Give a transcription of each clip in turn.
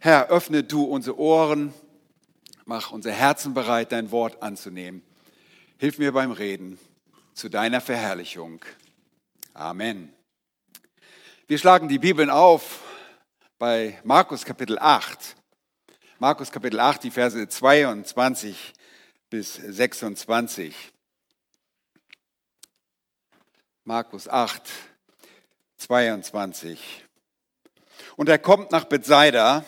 Herr, öffne du unsere Ohren, mach unser Herzen bereit, dein Wort anzunehmen. Hilf mir beim Reden zu deiner Verherrlichung. Amen. Wir schlagen die Bibeln auf bei Markus Kapitel 8. Markus Kapitel 8, die Verse 22 bis 26. Markus 8, 22. Und er kommt nach Bethsaida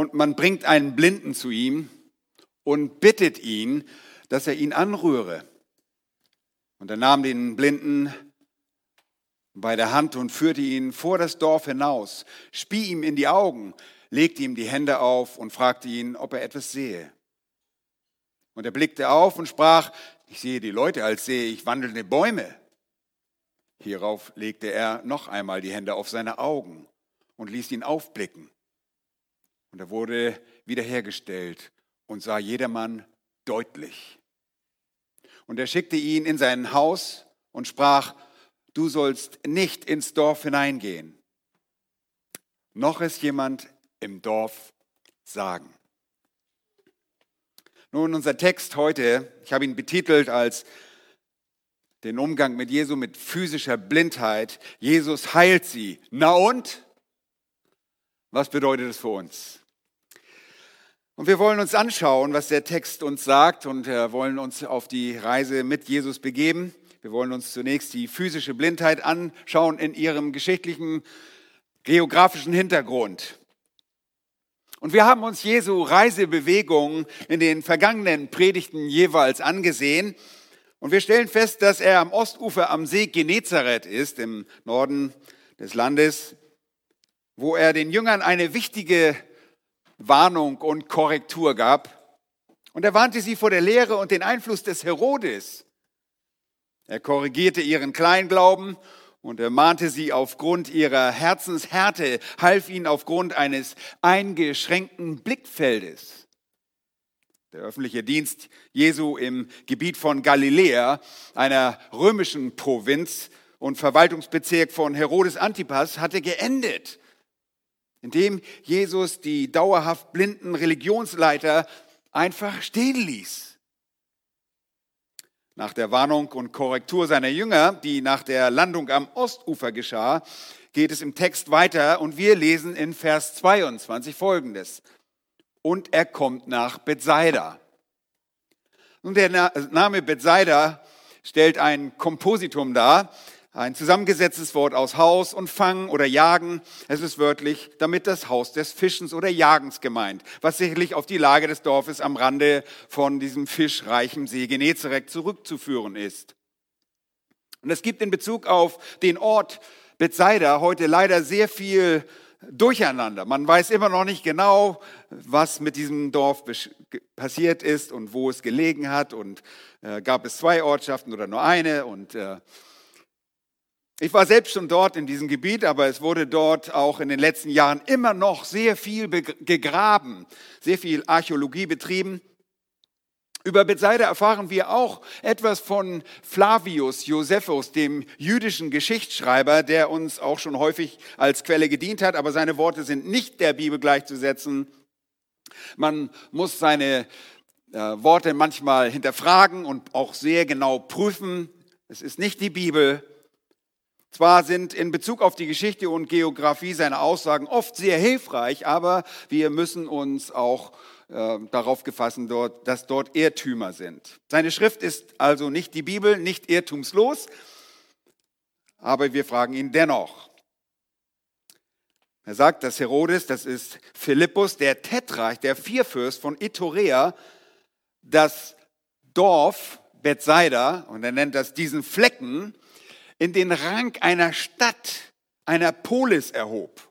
und man bringt einen Blinden zu ihm und bittet ihn, dass er ihn anrühre. Und er nahm den Blinden bei der Hand und führte ihn vor das Dorf hinaus, spie ihm in die Augen, legte ihm die Hände auf und fragte ihn, ob er etwas sehe. Und er blickte auf und sprach, ich sehe die Leute, als sehe ich wandelnde Bäume. Hierauf legte er noch einmal die Hände auf seine Augen und ließ ihn aufblicken. Und er wurde wiederhergestellt und sah jedermann deutlich. Und er schickte ihn in sein Haus und sprach, du sollst nicht ins Dorf hineingehen, noch es jemand im Dorf sagen. Nun, unser Text heute, ich habe ihn betitelt als den Umgang mit Jesu mit physischer Blindheit. Jesus heilt sie. Na und? Was bedeutet es für uns? Und wir wollen uns anschauen, was der Text uns sagt und äh, wollen uns auf die Reise mit Jesus begeben. Wir wollen uns zunächst die physische Blindheit anschauen in ihrem geschichtlichen, geografischen Hintergrund. Und wir haben uns Jesu Reisebewegungen in den vergangenen Predigten jeweils angesehen. Und wir stellen fest, dass er am Ostufer am See Genezareth ist, im Norden des Landes, wo er den Jüngern eine wichtige Warnung und Korrektur gab. Und er warnte sie vor der Lehre und den Einfluss des Herodes. Er korrigierte ihren Kleinglauben und er mahnte sie aufgrund ihrer Herzenshärte, half ihnen aufgrund eines eingeschränkten Blickfeldes. Der öffentliche Dienst Jesu im Gebiet von Galiläa, einer römischen Provinz und Verwaltungsbezirk von Herodes Antipas, hatte geendet indem Jesus die dauerhaft blinden Religionsleiter einfach stehen ließ. Nach der Warnung und Korrektur seiner Jünger, die nach der Landung am Ostufer geschah, geht es im Text weiter und wir lesen in Vers 22 folgendes. Und er kommt nach Bethsaida. Nun, der Name Bethsaida stellt ein Kompositum dar, ein zusammengesetztes Wort aus Haus und Fangen oder Jagen. Es ist wörtlich damit das Haus des Fischens oder Jagens gemeint, was sicherlich auf die Lage des Dorfes am Rande von diesem fischreichen See Genezareth zurückzuführen ist. Und es gibt in Bezug auf den Ort Bethsaida heute leider sehr viel Durcheinander. Man weiß immer noch nicht genau, was mit diesem Dorf passiert ist und wo es gelegen hat. Und äh, gab es zwei Ortschaften oder nur eine? Und äh, ich war selbst schon dort in diesem Gebiet, aber es wurde dort auch in den letzten Jahren immer noch sehr viel gegraben, sehr viel Archäologie betrieben. Über Bethsaida erfahren wir auch etwas von Flavius Josephus, dem jüdischen Geschichtsschreiber, der uns auch schon häufig als Quelle gedient hat, aber seine Worte sind nicht der Bibel gleichzusetzen. Man muss seine äh, Worte manchmal hinterfragen und auch sehr genau prüfen. Es ist nicht die Bibel, zwar sind in Bezug auf die Geschichte und Geografie seine Aussagen oft sehr hilfreich, aber wir müssen uns auch äh, darauf gefassen, dort, dass dort Irrtümer sind. Seine Schrift ist also nicht die Bibel, nicht irrtumslos, aber wir fragen ihn dennoch. Er sagt, dass Herodes, das ist Philippus, der Tetrarch, der Vierfürst von Itorea, das Dorf Bethsaida, und er nennt das diesen Flecken, in den Rang einer Stadt, einer Polis erhob.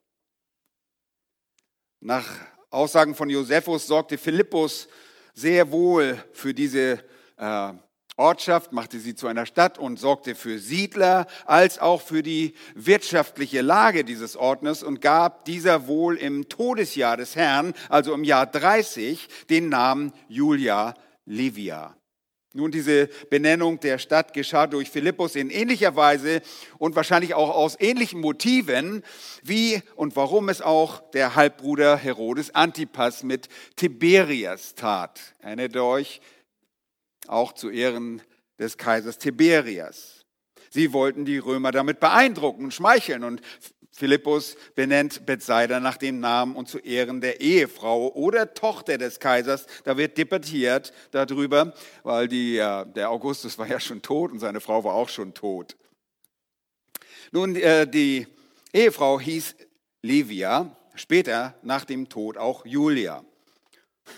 Nach Aussagen von Josephus sorgte Philippus sehr wohl für diese äh, Ortschaft, machte sie zu einer Stadt und sorgte für Siedler als auch für die wirtschaftliche Lage dieses Ortes und gab dieser wohl im Todesjahr des Herrn, also im Jahr 30, den Namen Julia Livia. Nun, diese Benennung der Stadt geschah durch Philippus in ähnlicher Weise und wahrscheinlich auch aus ähnlichen Motiven, wie und warum es auch der Halbbruder Herodes Antipas mit Tiberias tat. Erinnert euch? Auch zu Ehren des Kaisers Tiberias. Sie wollten die Römer damit beeindrucken und schmeicheln und Philippus benennt Bethsaida nach dem Namen und zu Ehren der Ehefrau oder Tochter des Kaisers. Da wird debattiert darüber, weil die, der Augustus war ja schon tot und seine Frau war auch schon tot. Nun, äh, die Ehefrau hieß Livia, später nach dem Tod auch Julia.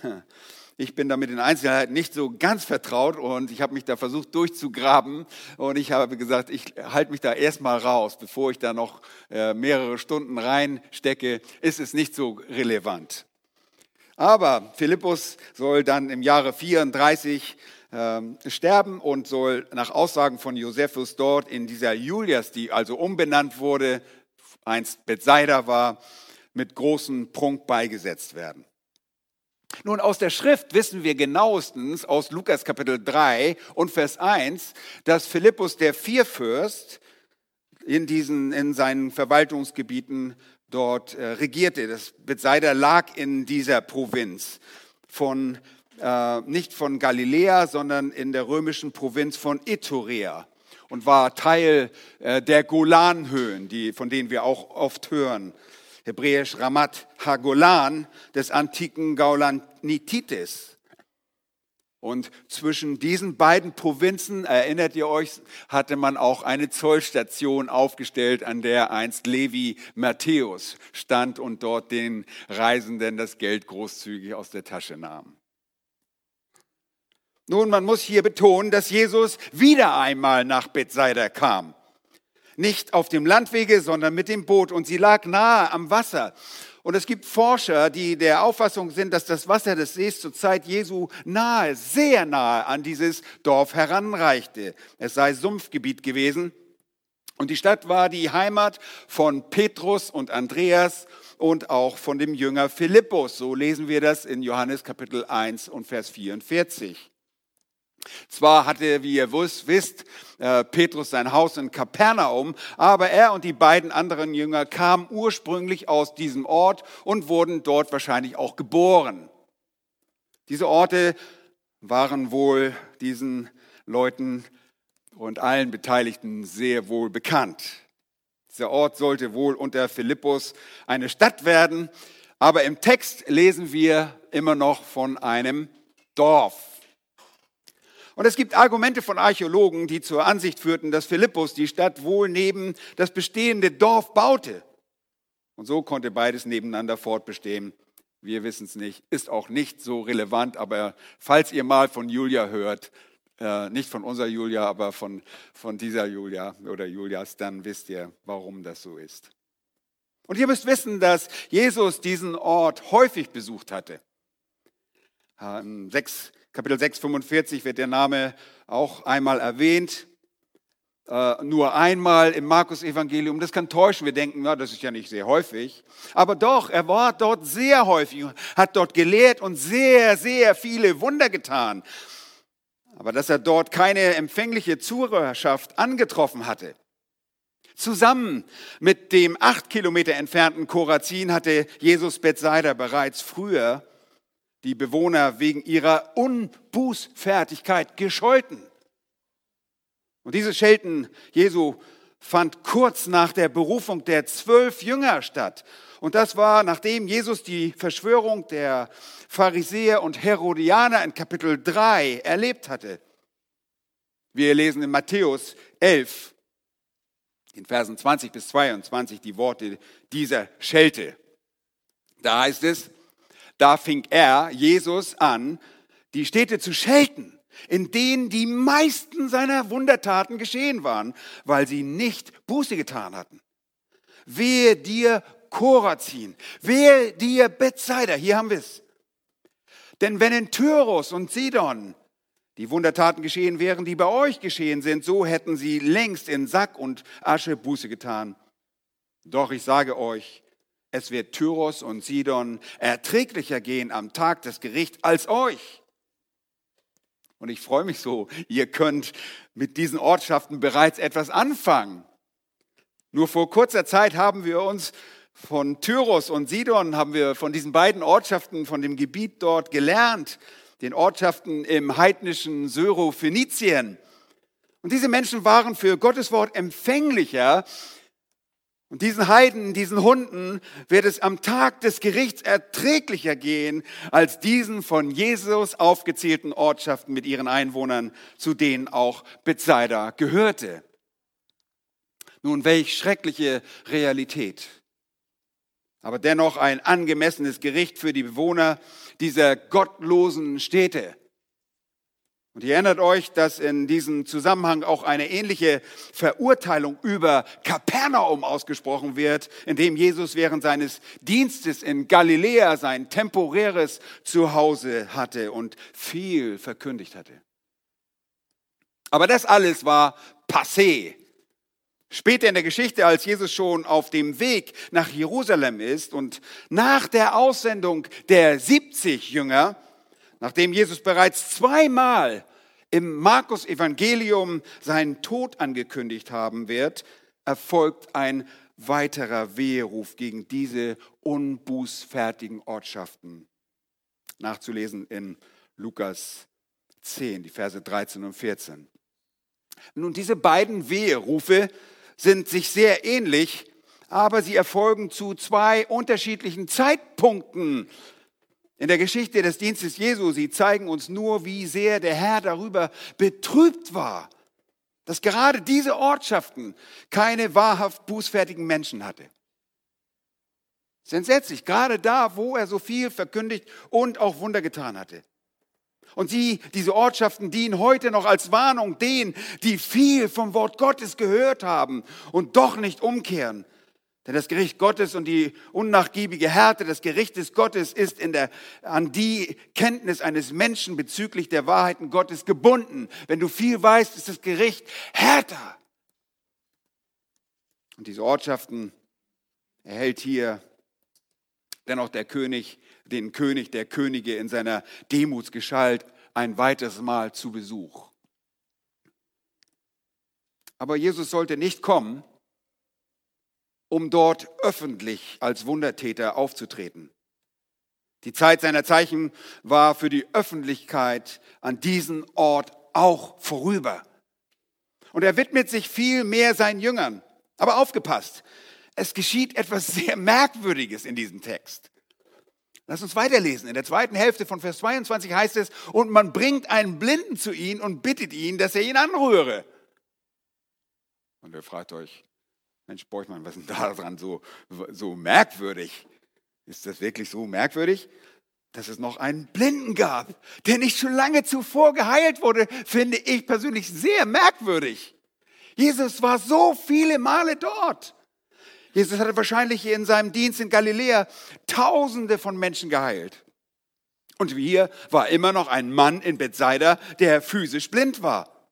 Ich bin da mit den Einzelheiten nicht so ganz vertraut und ich habe mich da versucht durchzugraben und ich habe gesagt, ich halte mich da erstmal raus, bevor ich da noch äh, mehrere Stunden reinstecke, ist es nicht so relevant. Aber Philippus soll dann im Jahre 34 äh, sterben und soll nach Aussagen von Josephus dort in dieser Julias, die also umbenannt wurde, einst Bethsaida war, mit großem Prunk beigesetzt werden. Nun, aus der Schrift wissen wir genauestens aus Lukas Kapitel 3 und Vers 1, dass Philippus der Vierfürst in, diesen, in seinen Verwaltungsgebieten dort äh, regierte. Das Bethsaida lag in dieser Provinz von, äh, nicht von Galiläa, sondern in der römischen Provinz von Iturea und war Teil äh, der Golanhöhen, die, von denen wir auch oft hören hebräisch Ramat Hagolan, des antiken Gaulanitis. Und zwischen diesen beiden Provinzen, erinnert ihr euch, hatte man auch eine Zollstation aufgestellt, an der einst Levi Matthäus stand und dort den Reisenden das Geld großzügig aus der Tasche nahm. Nun, man muss hier betonen, dass Jesus wieder einmal nach Bethsaida kam nicht auf dem Landwege, sondern mit dem Boot und sie lag nahe am Wasser. Und es gibt Forscher, die der Auffassung sind, dass das Wasser des Sees zur Zeit Jesu nahe, sehr nahe an dieses Dorf heranreichte. Es sei Sumpfgebiet gewesen. Und die Stadt war die Heimat von Petrus und Andreas und auch von dem Jünger Philippus. So lesen wir das in Johannes Kapitel 1 und Vers 44. Zwar hatte, wie ihr wisst, äh, Petrus sein Haus in Kapernaum, aber er und die beiden anderen Jünger kamen ursprünglich aus diesem Ort und wurden dort wahrscheinlich auch geboren. Diese Orte waren wohl diesen Leuten und allen Beteiligten sehr wohl bekannt. Dieser Ort sollte wohl unter Philippus eine Stadt werden, aber im Text lesen wir immer noch von einem Dorf. Und es gibt Argumente von Archäologen, die zur Ansicht führten, dass Philippus die Stadt wohl neben das bestehende Dorf baute. Und so konnte beides nebeneinander fortbestehen. Wir wissen es nicht, ist auch nicht so relevant, aber falls ihr mal von Julia hört, äh, nicht von unserer Julia, aber von, von dieser Julia oder Julias, dann wisst ihr, warum das so ist. Und ihr müsst wissen, dass Jesus diesen Ort häufig besucht hatte. Ähm, sechs Kapitel 6, 45 wird der Name auch einmal erwähnt. Äh, nur einmal im Markus-Evangelium. Das kann täuschen. Wir denken, na, das ist ja nicht sehr häufig. Aber doch, er war dort sehr häufig, hat dort gelehrt und sehr, sehr viele Wunder getan. Aber dass er dort keine empfängliche Zuhörerschaft angetroffen hatte. Zusammen mit dem acht Kilometer entfernten Korazin hatte Jesus Bethsaida bereits früher die Bewohner wegen ihrer Unbußfertigkeit gescholten. Und dieses Schelten Jesu fand kurz nach der Berufung der zwölf Jünger statt. Und das war, nachdem Jesus die Verschwörung der Pharisäer und Herodianer in Kapitel 3 erlebt hatte. Wir lesen in Matthäus 11, in Versen 20 bis 22, die Worte dieser Schelte. Da heißt es, da fing er, Jesus, an, die Städte zu schelten, in denen die meisten seiner Wundertaten geschehen waren, weil sie nicht Buße getan hatten. Wehe dir Korazin, wehe dir Bethsaida, hier haben wir es. Denn wenn in Tyrus und Sidon die Wundertaten geschehen wären, die bei euch geschehen sind, so hätten sie längst in Sack und Asche Buße getan. Doch ich sage euch, es wird Tyros und Sidon erträglicher gehen am Tag des Gerichts als euch. Und ich freue mich so, ihr könnt mit diesen Ortschaften bereits etwas anfangen. Nur vor kurzer Zeit haben wir uns von Tyros und Sidon, haben wir von diesen beiden Ortschaften, von dem Gebiet dort gelernt, den Ortschaften im heidnischen Syrophönizien. Und diese Menschen waren für Gottes Wort empfänglicher. Und diesen Heiden, diesen Hunden wird es am Tag des Gerichts erträglicher gehen als diesen von Jesus aufgezählten Ortschaften mit ihren Einwohnern, zu denen auch Bethsaida gehörte. Nun, welch schreckliche Realität. Aber dennoch ein angemessenes Gericht für die Bewohner dieser gottlosen Städte. Und ihr erinnert euch, dass in diesem Zusammenhang auch eine ähnliche Verurteilung über Kapernaum ausgesprochen wird, in dem Jesus während seines Dienstes in Galiläa sein temporäres Zuhause hatte und viel verkündigt hatte. Aber das alles war passé. Später in der Geschichte, als Jesus schon auf dem Weg nach Jerusalem ist und nach der Aussendung der 70 Jünger, nachdem Jesus bereits zweimal im Markus Evangelium seinen Tod angekündigt haben wird, erfolgt ein weiterer Weheruf gegen diese unbußfertigen Ortschaften. Nachzulesen in Lukas 10, die Verse 13 und 14. Nun, diese beiden Weherufe sind sich sehr ähnlich, aber sie erfolgen zu zwei unterschiedlichen Zeitpunkten in der Geschichte des Dienstes Jesu. Sie zeigen uns nur, wie sehr der Herr darüber betrübt war, dass gerade diese Ortschaften keine wahrhaft bußfertigen Menschen hatte. Es ist entsetzlich, gerade da, wo er so viel verkündigt und auch Wunder getan hatte. Und sie, diese Ortschaften dienen heute noch als Warnung denen, die viel vom Wort Gottes gehört haben und doch nicht umkehren. Denn das Gericht Gottes und die unnachgiebige Härte des Gerichtes Gottes ist in der, an die Kenntnis eines Menschen bezüglich der Wahrheiten Gottes gebunden. Wenn du viel weißt, ist das Gericht härter. Und diese Ortschaften erhält hier dennoch der König den König der Könige in seiner Demutsgestalt ein weiteres Mal zu Besuch. Aber Jesus sollte nicht kommen, um dort öffentlich als Wundertäter aufzutreten. Die Zeit seiner Zeichen war für die Öffentlichkeit an diesem Ort auch vorüber. Und er widmet sich viel mehr seinen Jüngern. Aber aufgepasst, es geschieht etwas sehr Merkwürdiges in diesem Text. Lass uns weiterlesen. In der zweiten Hälfte von Vers 22 heißt es, und man bringt einen Blinden zu ihm und bittet ihn, dass er ihn anrühre. Und ihr fragt euch, Mensch, Beuchmann, was ist denn da dran so, so merkwürdig? Ist das wirklich so merkwürdig? Dass es noch einen Blinden gab, der nicht schon lange zuvor geheilt wurde, finde ich persönlich sehr merkwürdig. Jesus war so viele Male dort. Jesus hatte wahrscheinlich in seinem Dienst in Galiläa Tausende von Menschen geheilt. Und hier war immer noch ein Mann in Bethsaida, der physisch blind war.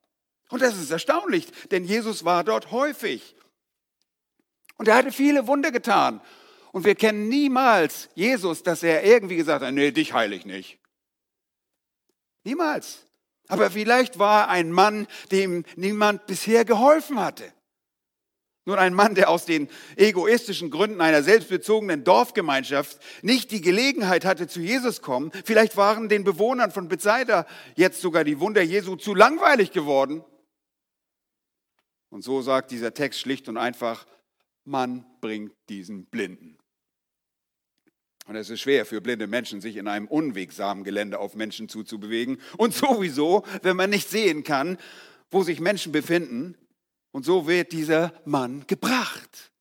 Und das ist erstaunlich, denn Jesus war dort häufig. Und er hatte viele Wunder getan. Und wir kennen niemals Jesus, dass er irgendwie gesagt hat, nee, dich heile ich nicht. Niemals. Aber vielleicht war er ein Mann, dem niemand bisher geholfen hatte. Nun ein Mann, der aus den egoistischen Gründen einer selbstbezogenen Dorfgemeinschaft nicht die Gelegenheit hatte, zu Jesus kommen. Vielleicht waren den Bewohnern von Bethsaida jetzt sogar die Wunder Jesu zu langweilig geworden. Und so sagt dieser Text schlicht und einfach, man bringt diesen Blinden. Und es ist schwer für blinde Menschen, sich in einem unwegsamen Gelände auf Menschen zuzubewegen. Und sowieso, wenn man nicht sehen kann, wo sich Menschen befinden, und so wird dieser Mann gebracht.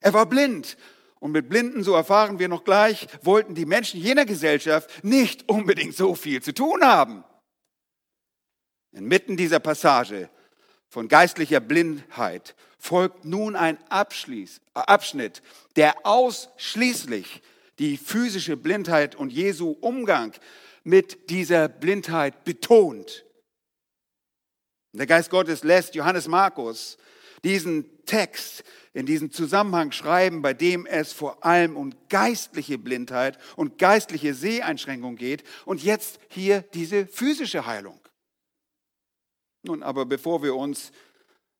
Er war blind. Und mit Blinden, so erfahren wir noch gleich, wollten die Menschen jener Gesellschaft nicht unbedingt so viel zu tun haben. Inmitten dieser Passage von geistlicher Blindheit folgt nun ein Abschließ, Abschnitt, der ausschließlich die physische Blindheit und Jesu Umgang mit dieser Blindheit betont. Der Geist Gottes lässt Johannes Markus diesen Text in diesem Zusammenhang schreiben, bei dem es vor allem um geistliche Blindheit und geistliche Seheinschränkung geht und jetzt hier diese physische Heilung. Nun, aber bevor wir uns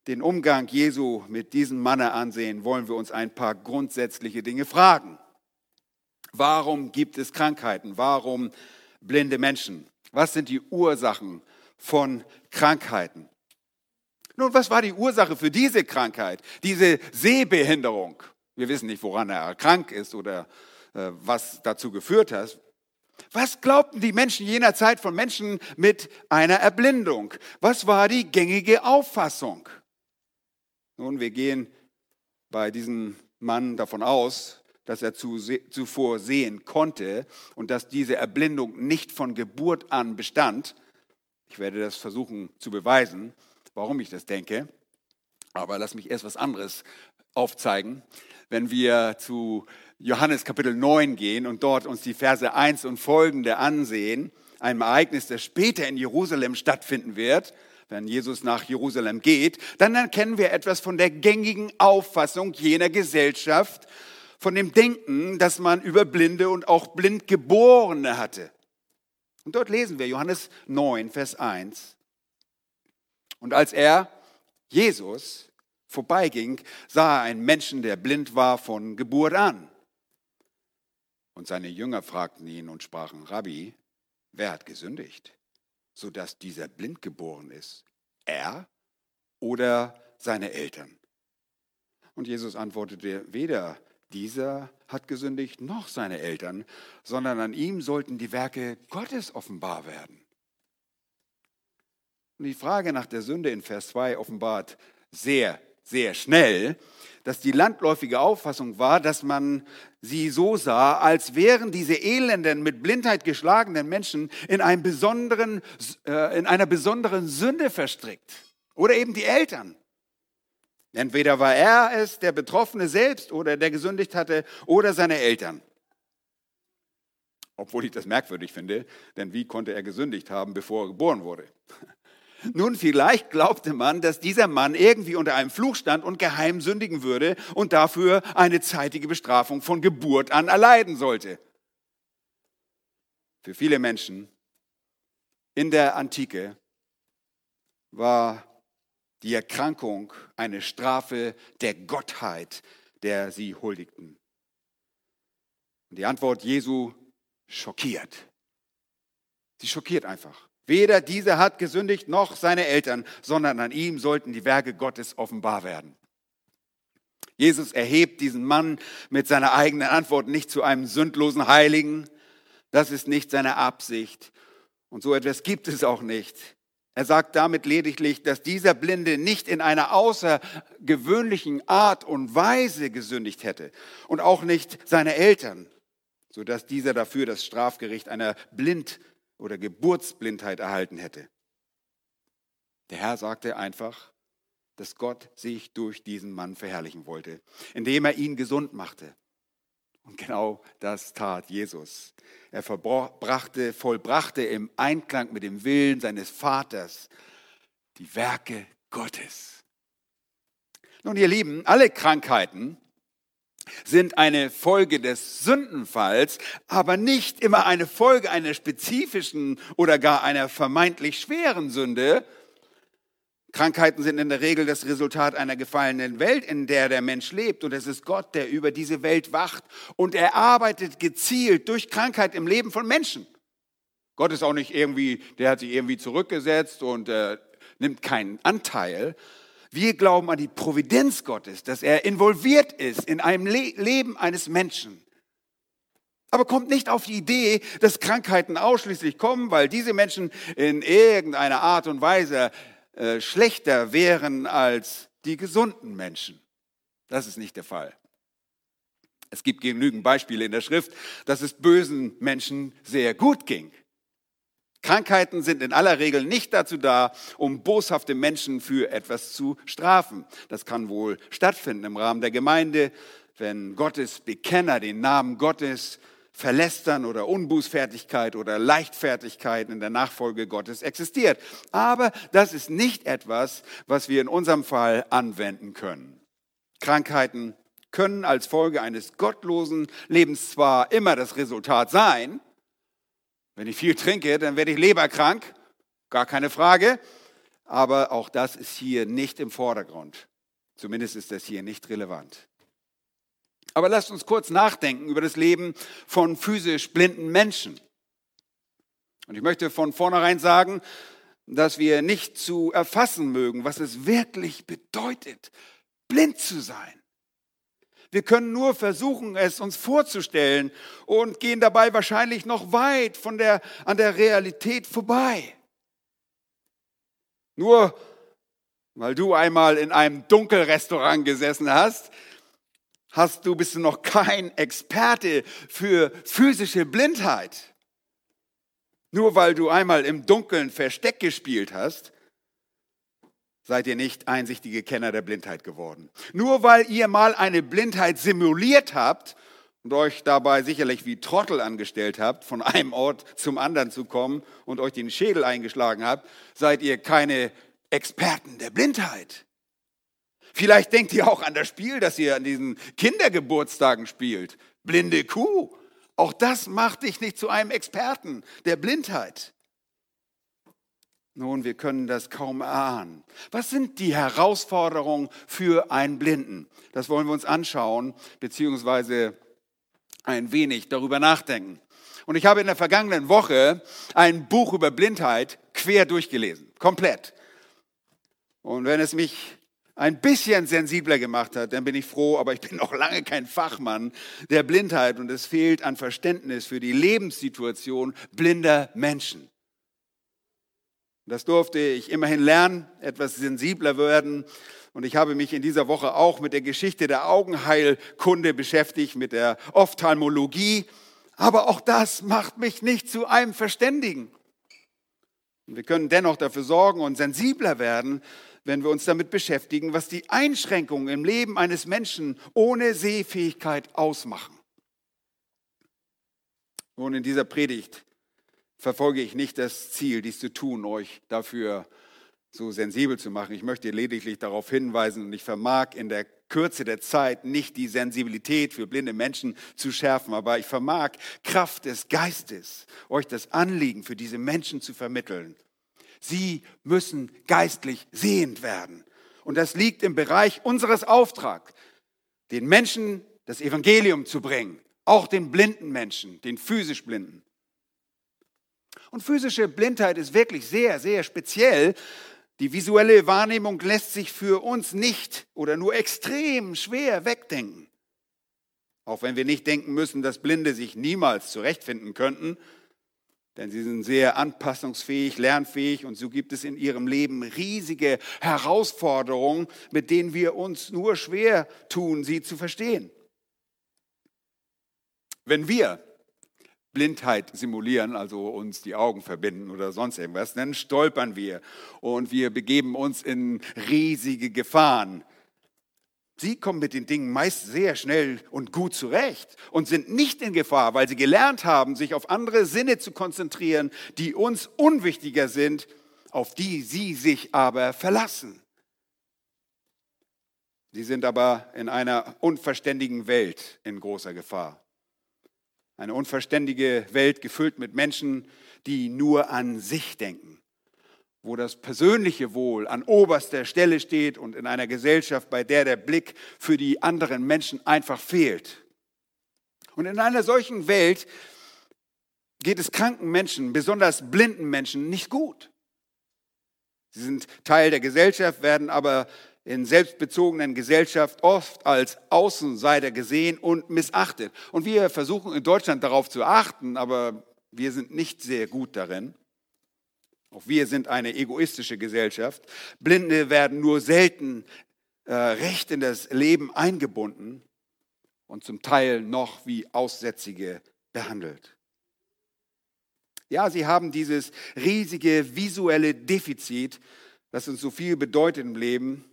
den Umgang Jesu mit diesem Manne ansehen, wollen wir uns ein paar grundsätzliche Dinge fragen. Warum gibt es Krankheiten? Warum blinde Menschen? Was sind die Ursachen von Krankheiten? Nun, was war die Ursache für diese Krankheit, diese Sehbehinderung? Wir wissen nicht, woran er krank ist oder äh, was dazu geführt hat. Was glaubten die Menschen jener Zeit von Menschen mit einer Erblindung? Was war die gängige Auffassung? Nun, wir gehen bei diesem Mann davon aus, dass er zuvor sehen konnte und dass diese Erblindung nicht von Geburt an bestand. Ich werde das versuchen zu beweisen, warum ich das denke. Aber lass mich erst was anderes aufzeigen. Wenn wir zu Johannes Kapitel 9 gehen und dort uns die Verse 1 und folgende ansehen, einem Ereignis, das später in Jerusalem stattfinden wird, wenn Jesus nach Jerusalem geht, dann erkennen wir etwas von der gängigen Auffassung jener Gesellschaft, von dem Denken, dass man über Blinde und auch Blindgeborene hatte. Und dort lesen wir Johannes 9, Vers 1. Und als er, Jesus, vorbeiging, sah er einen Menschen, der blind war von Geburt an. Und seine Jünger fragten ihn und sprachen, Rabbi, wer hat gesündigt? sodass dieser blind geboren ist? Er oder seine Eltern? Und Jesus antwortete, weder dieser hat gesündigt noch seine Eltern, sondern an ihm sollten die Werke Gottes offenbar werden. Und die Frage nach der Sünde in Vers 2 offenbart sehr, sehr schnell, dass die landläufige Auffassung war, dass man sie so sah, als wären diese elenden, mit Blindheit geschlagenen Menschen in, einem besonderen, äh, in einer besonderen Sünde verstrickt. Oder eben die Eltern. Entweder war er es, der Betroffene selbst, oder der gesündigt hatte, oder seine Eltern. Obwohl ich das merkwürdig finde, denn wie konnte er gesündigt haben, bevor er geboren wurde? Nun, vielleicht glaubte man, dass dieser Mann irgendwie unter einem Fluch stand und geheim sündigen würde und dafür eine zeitige Bestrafung von Geburt an erleiden sollte. Für viele Menschen in der Antike war die Erkrankung eine Strafe der Gottheit, der sie huldigten. Und die Antwort Jesu schockiert. Sie schockiert einfach. Weder dieser hat gesündigt noch seine Eltern, sondern an ihm sollten die Werke Gottes offenbar werden. Jesus erhebt diesen Mann mit seiner eigenen Antwort nicht zu einem sündlosen Heiligen. Das ist nicht seine Absicht. Und so etwas gibt es auch nicht. Er sagt damit lediglich, dass dieser Blinde nicht in einer außergewöhnlichen Art und Weise gesündigt hätte und auch nicht seine Eltern, sodass dieser dafür das Strafgericht einer Blind oder Geburtsblindheit erhalten hätte. Der Herr sagte einfach, dass Gott sich durch diesen Mann verherrlichen wollte, indem er ihn gesund machte. Und genau das tat Jesus. Er verbrachte, vollbrachte im Einklang mit dem Willen seines Vaters die Werke Gottes. Nun, ihr Lieben, alle Krankheiten sind eine Folge des Sündenfalls, aber nicht immer eine Folge einer spezifischen oder gar einer vermeintlich schweren Sünde. Krankheiten sind in der Regel das Resultat einer gefallenen Welt, in der der Mensch lebt. Und es ist Gott, der über diese Welt wacht. Und er arbeitet gezielt durch Krankheit im Leben von Menschen. Gott ist auch nicht irgendwie, der hat sich irgendwie zurückgesetzt und äh, nimmt keinen Anteil, wir glauben an die Providenz Gottes, dass er involviert ist in einem Le Leben eines Menschen. Aber kommt nicht auf die Idee, dass Krankheiten ausschließlich kommen, weil diese Menschen in irgendeiner Art und Weise äh, schlechter wären als die gesunden Menschen. Das ist nicht der Fall. Es gibt genügend Beispiele in der Schrift, dass es bösen Menschen sehr gut ging. Krankheiten sind in aller Regel nicht dazu da, um boshafte Menschen für etwas zu strafen. Das kann wohl stattfinden im Rahmen der Gemeinde, wenn Gottes Bekenner den Namen Gottes verlästern oder Unbußfertigkeit oder Leichtfertigkeit in der Nachfolge Gottes existiert. Aber das ist nicht etwas, was wir in unserem Fall anwenden können. Krankheiten können als Folge eines gottlosen Lebens zwar immer das Resultat sein, wenn ich viel trinke, dann werde ich leberkrank, gar keine Frage. aber auch das ist hier nicht im Vordergrund. Zumindest ist das hier nicht relevant. Aber lasst uns kurz nachdenken über das Leben von physisch blinden Menschen. Und ich möchte von vornherein sagen, dass wir nicht zu erfassen mögen, was es wirklich bedeutet, blind zu sein. Wir können nur versuchen, es uns vorzustellen und gehen dabei wahrscheinlich noch weit von der, an der Realität vorbei. Nur weil du einmal in einem Dunkelrestaurant gesessen hast, hast du, bist du noch kein Experte für physische Blindheit. Nur weil du einmal im Dunkeln Versteck gespielt hast, seid ihr nicht einsichtige Kenner der Blindheit geworden. Nur weil ihr mal eine Blindheit simuliert habt und euch dabei sicherlich wie Trottel angestellt habt, von einem Ort zum anderen zu kommen und euch den Schädel eingeschlagen habt, seid ihr keine Experten der Blindheit. Vielleicht denkt ihr auch an das Spiel, das ihr an diesen Kindergeburtstagen spielt. Blinde Kuh. Auch das macht dich nicht zu einem Experten der Blindheit. Nun, wir können das kaum ahnen. Was sind die Herausforderungen für einen Blinden? Das wollen wir uns anschauen, beziehungsweise ein wenig darüber nachdenken. Und ich habe in der vergangenen Woche ein Buch über Blindheit quer durchgelesen, komplett. Und wenn es mich ein bisschen sensibler gemacht hat, dann bin ich froh, aber ich bin noch lange kein Fachmann der Blindheit und es fehlt an Verständnis für die Lebenssituation blinder Menschen. Das durfte ich immerhin lernen, etwas sensibler werden. Und ich habe mich in dieser Woche auch mit der Geschichte der Augenheilkunde beschäftigt, mit der Ophthalmologie. Aber auch das macht mich nicht zu einem Verständigen. Und wir können dennoch dafür sorgen und sensibler werden, wenn wir uns damit beschäftigen, was die Einschränkungen im Leben eines Menschen ohne Sehfähigkeit ausmachen. Und in dieser Predigt verfolge ich nicht das Ziel, dies zu tun, euch dafür so sensibel zu machen. Ich möchte lediglich darauf hinweisen und ich vermag in der Kürze der Zeit nicht die Sensibilität für blinde Menschen zu schärfen, aber ich vermag Kraft des Geistes, euch das Anliegen für diese Menschen zu vermitteln. Sie müssen geistlich sehend werden. Und das liegt im Bereich unseres Auftrags, den Menschen das Evangelium zu bringen, auch den blinden Menschen, den physisch blinden. Und physische Blindheit ist wirklich sehr, sehr speziell. Die visuelle Wahrnehmung lässt sich für uns nicht oder nur extrem schwer wegdenken. Auch wenn wir nicht denken müssen, dass Blinde sich niemals zurechtfinden könnten, denn sie sind sehr anpassungsfähig, lernfähig und so gibt es in ihrem Leben riesige Herausforderungen, mit denen wir uns nur schwer tun, sie zu verstehen. Wenn wir Blindheit simulieren, also uns die Augen verbinden oder sonst irgendwas, dann stolpern wir und wir begeben uns in riesige Gefahren. Sie kommen mit den Dingen meist sehr schnell und gut zurecht und sind nicht in Gefahr, weil sie gelernt haben, sich auf andere Sinne zu konzentrieren, die uns unwichtiger sind, auf die sie sich aber verlassen. Sie sind aber in einer unverständigen Welt in großer Gefahr. Eine unverständige Welt gefüllt mit Menschen, die nur an sich denken, wo das persönliche Wohl an oberster Stelle steht und in einer Gesellschaft, bei der der Blick für die anderen Menschen einfach fehlt. Und in einer solchen Welt geht es kranken Menschen, besonders blinden Menschen, nicht gut. Sie sind Teil der Gesellschaft, werden aber in selbstbezogenen Gesellschaft oft als Außenseiter gesehen und missachtet. Und wir versuchen in Deutschland darauf zu achten, aber wir sind nicht sehr gut darin. Auch wir sind eine egoistische Gesellschaft. Blinde werden nur selten äh, recht in das Leben eingebunden und zum Teil noch wie Aussätzige behandelt. Ja, sie haben dieses riesige visuelle Defizit, das uns so viel bedeutet im Leben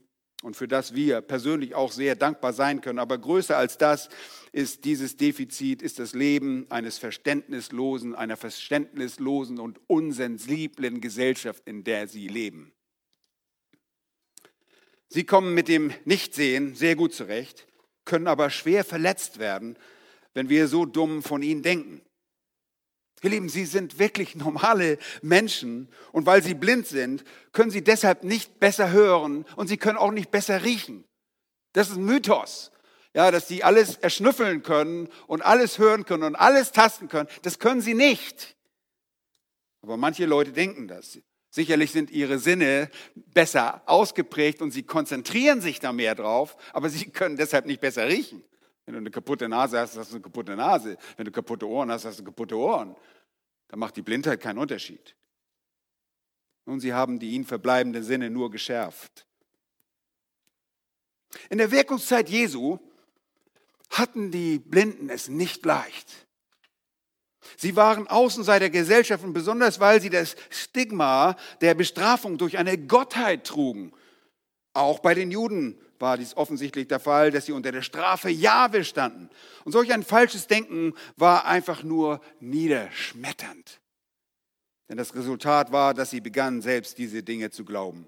und für das wir persönlich auch sehr dankbar sein können. Aber größer als das ist dieses Defizit, ist das Leben eines verständnislosen, einer verständnislosen und unsensiblen Gesellschaft, in der sie leben. Sie kommen mit dem Nichtsehen sehr gut zurecht, können aber schwer verletzt werden, wenn wir so dumm von ihnen denken. Ihr Lieben, sie sind wirklich normale Menschen und weil sie blind sind, können sie deshalb nicht besser hören und sie können auch nicht besser riechen. Das ist ein Mythos. Ja, dass sie alles erschnüffeln können und alles hören können und alles tasten können. Das können sie nicht. Aber manche Leute denken das. Sicherlich sind ihre Sinne besser ausgeprägt und sie konzentrieren sich da mehr drauf, aber sie können deshalb nicht besser riechen. Wenn du eine kaputte Nase hast, hast du eine kaputte Nase. Wenn du kaputte Ohren hast, hast du kaputte Ohren. Da macht die Blindheit keinen Unterschied. Nun, sie haben die ihnen verbleibenden Sinne nur geschärft. In der Wirkungszeit Jesu hatten die Blinden es nicht leicht. Sie waren Außenseiter der Gesellschaft und besonders weil sie das Stigma der Bestrafung durch eine Gottheit trugen. Auch bei den Juden war dies offensichtlich der Fall, dass sie unter der Strafe Jahwe standen. Und solch ein falsches Denken war einfach nur niederschmetternd. Denn das Resultat war, dass sie begannen, selbst diese Dinge zu glauben.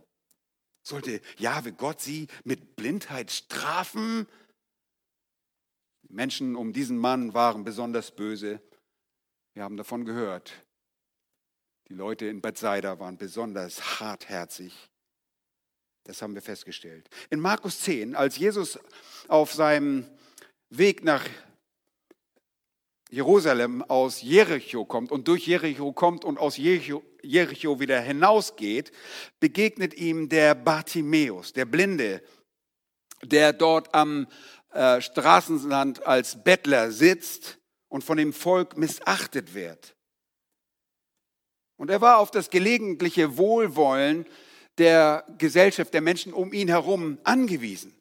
Sollte Jahwe Gott sie mit Blindheit strafen? Die Menschen um diesen Mann waren besonders böse. Wir haben davon gehört. Die Leute in Bethsaida waren besonders hartherzig. Das haben wir festgestellt. In Markus 10, als Jesus auf seinem Weg nach Jerusalem aus Jericho kommt und durch Jericho kommt und aus Jericho, Jericho wieder hinausgeht, begegnet ihm der Bartimäus, der Blinde, der dort am äh, Straßenland als Bettler sitzt und von dem Volk missachtet wird. Und er war auf das gelegentliche Wohlwollen der Gesellschaft, der Menschen um ihn herum angewiesen.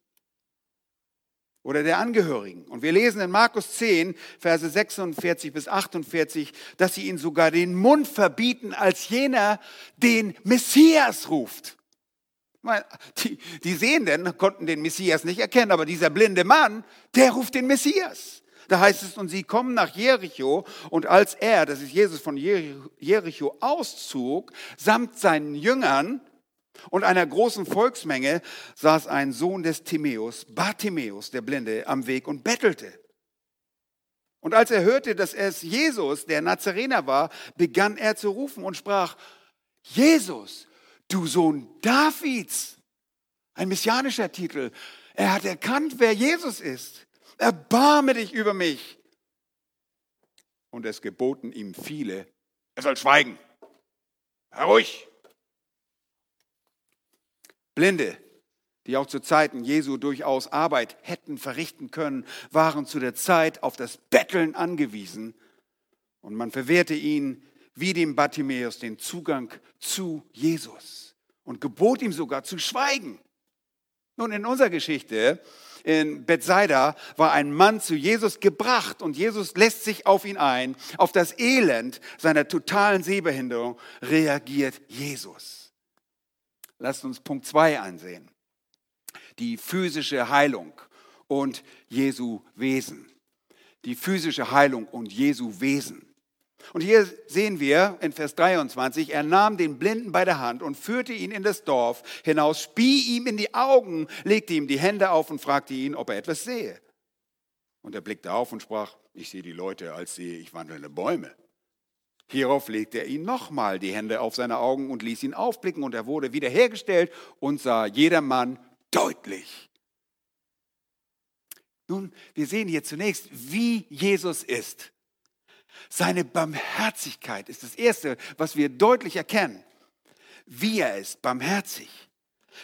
Oder der Angehörigen. Und wir lesen in Markus 10, Verse 46 bis 48, dass sie ihn sogar den Mund verbieten, als jener den Messias ruft. Die, die Sehenden konnten den Messias nicht erkennen, aber dieser blinde Mann, der ruft den Messias. Da heißt es, und sie kommen nach Jericho, und als er, das ist Jesus von Jericho, auszog, samt seinen Jüngern, und einer großen Volksmenge saß ein Sohn des Timäus, Bartimäus, der Blinde, am Weg und bettelte. Und als er hörte, dass es Jesus, der Nazarener war, begann er zu rufen und sprach, Jesus, du Sohn Davids. Ein messianischer Titel. Er hat erkannt, wer Jesus ist. Erbarme dich über mich. Und es geboten ihm viele, er soll schweigen. Ruhig. Blinde, die auch zu Zeiten Jesu durchaus Arbeit hätten verrichten können, waren zu der Zeit auf das Betteln angewiesen. Und man verwehrte ihnen wie dem Bartimäus den Zugang zu Jesus und gebot ihm sogar zu schweigen. Nun, in unserer Geschichte in Bethsaida war ein Mann zu Jesus gebracht und Jesus lässt sich auf ihn ein. Auf das Elend seiner totalen Sehbehinderung reagiert Jesus. Lasst uns Punkt 2 ansehen. Die physische Heilung und Jesu Wesen. Die physische Heilung und Jesu Wesen. Und hier sehen wir in Vers 23, er nahm den Blinden bei der Hand und führte ihn in das Dorf hinaus, spie ihm in die Augen, legte ihm die Hände auf und fragte ihn, ob er etwas sehe. Und er blickte auf und sprach, ich sehe die Leute, als sehe ich wandelnde Bäume. Hierauf legte er ihm nochmal die Hände auf seine Augen und ließ ihn aufblicken und er wurde wiederhergestellt und sah jedermann deutlich. Nun, wir sehen hier zunächst, wie Jesus ist. Seine Barmherzigkeit ist das Erste, was wir deutlich erkennen. Wie er ist, barmherzig.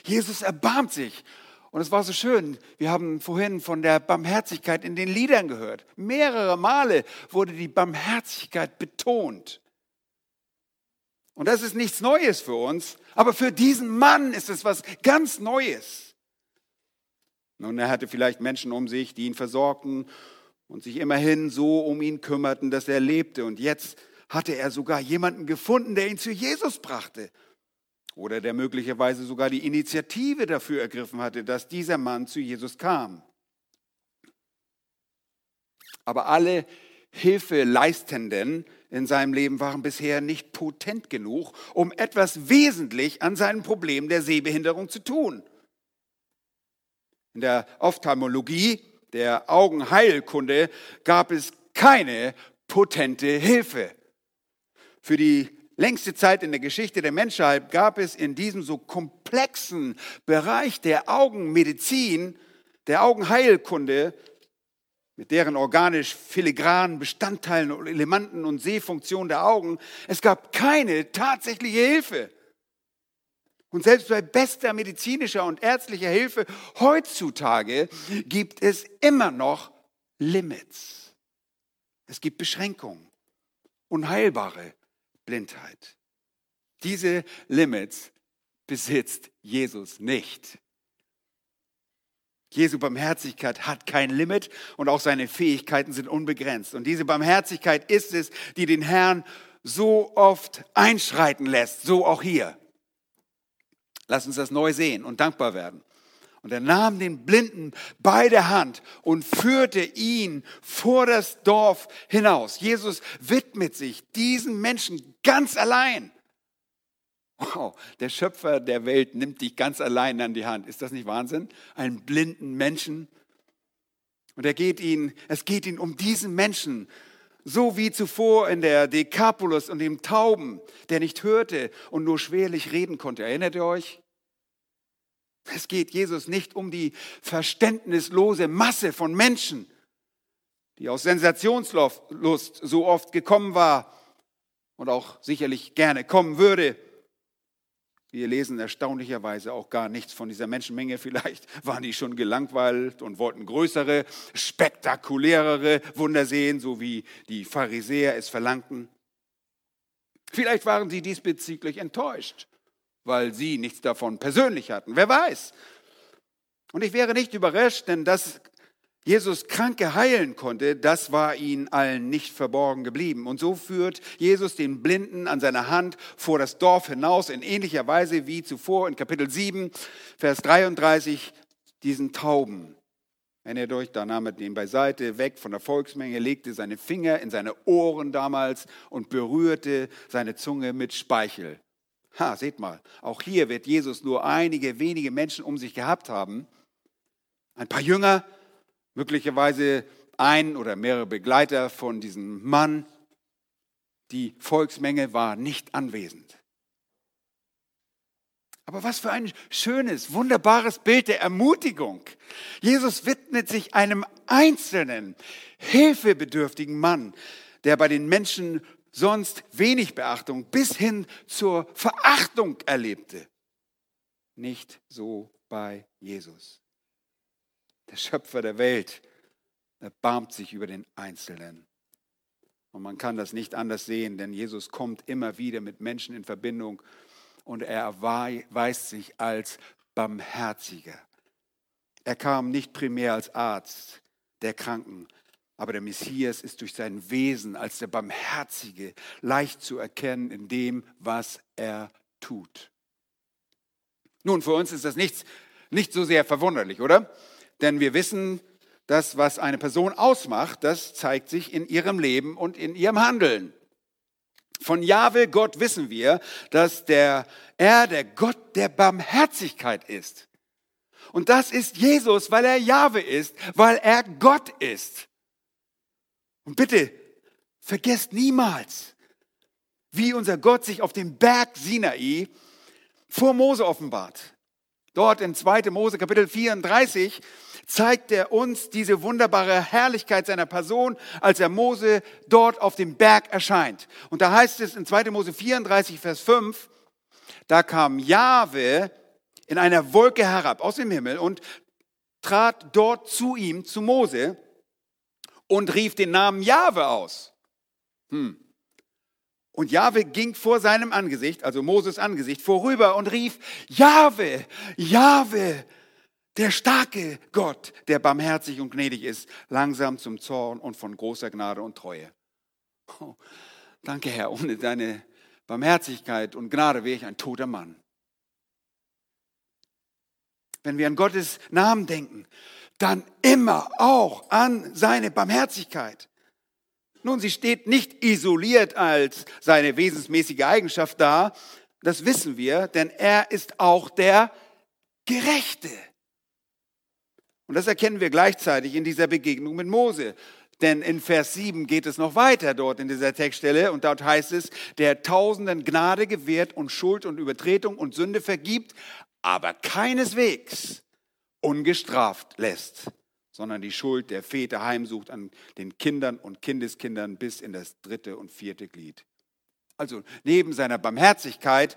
Jesus erbarmt sich und es war so schön. Wir haben vorhin von der Barmherzigkeit in den Liedern gehört. Mehrere Male wurde die Barmherzigkeit betont. Und das ist nichts Neues für uns, aber für diesen Mann ist es was ganz Neues. Nun, er hatte vielleicht Menschen um sich, die ihn versorgten und sich immerhin so um ihn kümmerten, dass er lebte. Und jetzt hatte er sogar jemanden gefunden, der ihn zu Jesus brachte oder der möglicherweise sogar die Initiative dafür ergriffen hatte, dass dieser Mann zu Jesus kam. Aber alle Hilfeleistenden in seinem Leben waren bisher nicht potent genug, um etwas wesentlich an seinem Problem der Sehbehinderung zu tun. In der Ophthalmologie, der Augenheilkunde, gab es keine potente Hilfe. Für die längste Zeit in der Geschichte der Menschheit gab es in diesem so komplexen Bereich der Augenmedizin, der Augenheilkunde, mit deren organisch filigranen Bestandteilen und Elementen und Sehfunktionen der Augen, es gab keine tatsächliche Hilfe. Und selbst bei bester medizinischer und ärztlicher Hilfe heutzutage gibt es immer noch Limits. Es gibt Beschränkungen, unheilbare Blindheit. Diese Limits besitzt Jesus nicht. Jesu Barmherzigkeit hat kein Limit und auch seine Fähigkeiten sind unbegrenzt. Und diese Barmherzigkeit ist es, die den Herrn so oft einschreiten lässt, so auch hier. Lass uns das neu sehen und dankbar werden. Und er nahm den Blinden bei der Hand und führte ihn vor das Dorf hinaus. Jesus widmet sich diesen Menschen ganz allein. Wow, der Schöpfer der Welt nimmt dich ganz allein an die Hand. Ist das nicht Wahnsinn? Einen blinden Menschen. Und er geht ihn, es geht ihn um diesen Menschen, so wie zuvor in der Dekapulus und dem Tauben, der nicht hörte und nur schwerlich reden konnte. Erinnert ihr euch? Es geht Jesus nicht um die verständnislose Masse von Menschen, die aus Sensationslust so oft gekommen war und auch sicherlich gerne kommen würde. Wir lesen erstaunlicherweise auch gar nichts von dieser Menschenmenge. Vielleicht waren die schon gelangweilt und wollten größere, spektakulärere Wunder sehen, so wie die Pharisäer es verlangten. Vielleicht waren sie diesbezüglich enttäuscht weil sie nichts davon persönlich hatten. Wer weiß. Und ich wäre nicht überrascht, denn dass Jesus Kranke heilen konnte, das war ihnen allen nicht verborgen geblieben. Und so führt Jesus den Blinden an seiner Hand vor das Dorf hinaus, in ähnlicher Weise wie zuvor in Kapitel 7, Vers 33, diesen Tauben. Erinnert euch, da nahm er den beiseite, weg von der Volksmenge, legte seine Finger in seine Ohren damals und berührte seine Zunge mit Speichel. Ha, seht mal, auch hier wird Jesus nur einige wenige Menschen um sich gehabt haben. Ein paar Jünger, möglicherweise ein oder mehrere Begleiter von diesem Mann. Die Volksmenge war nicht anwesend. Aber was für ein schönes, wunderbares Bild der Ermutigung. Jesus widmet sich einem einzelnen, hilfebedürftigen Mann, der bei den Menschen sonst wenig Beachtung bis hin zur Verachtung erlebte. Nicht so bei Jesus. Der Schöpfer der Welt erbarmt sich über den Einzelnen. Und man kann das nicht anders sehen, denn Jesus kommt immer wieder mit Menschen in Verbindung und er erweist sich als Barmherziger. Er kam nicht primär als Arzt der Kranken, aber der Messias ist durch sein Wesen als der Barmherzige leicht zu erkennen in dem, was er tut. Nun, für uns ist das nichts, nicht so sehr verwunderlich, oder? Denn wir wissen, das, was eine Person ausmacht, das zeigt sich in ihrem Leben und in ihrem Handeln. Von Jahwe Gott wissen wir, dass der, er der Gott der Barmherzigkeit ist. Und das ist Jesus, weil er Jahwe ist, weil er Gott ist. Und bitte, vergesst niemals, wie unser Gott sich auf dem Berg Sinai vor Mose offenbart. Dort in 2. Mose Kapitel 34 zeigt er uns diese wunderbare Herrlichkeit seiner Person, als er Mose dort auf dem Berg erscheint. Und da heißt es in 2. Mose 34, Vers 5, da kam Jahwe in einer Wolke herab aus dem Himmel und trat dort zu ihm, zu Mose und rief den Namen Jahwe aus. Hm. Und Jahwe ging vor seinem Angesicht, also Moses Angesicht, vorüber und rief, Jahwe, Jahwe, der starke Gott, der barmherzig und gnädig ist, langsam zum Zorn und von großer Gnade und Treue. Oh, danke Herr, ohne deine Barmherzigkeit und Gnade wäre ich ein toter Mann. Wenn wir an Gottes Namen denken, dann immer auch an seine Barmherzigkeit. Nun, sie steht nicht isoliert als seine wesensmäßige Eigenschaft da, das wissen wir, denn er ist auch der Gerechte. Und das erkennen wir gleichzeitig in dieser Begegnung mit Mose. Denn in Vers 7 geht es noch weiter dort in dieser Textstelle und dort heißt es, der Tausenden Gnade gewährt und Schuld und Übertretung und Sünde vergibt, aber keineswegs ungestraft lässt, sondern die Schuld der Väter heimsucht an den Kindern und Kindeskindern bis in das dritte und vierte Glied. Also neben seiner Barmherzigkeit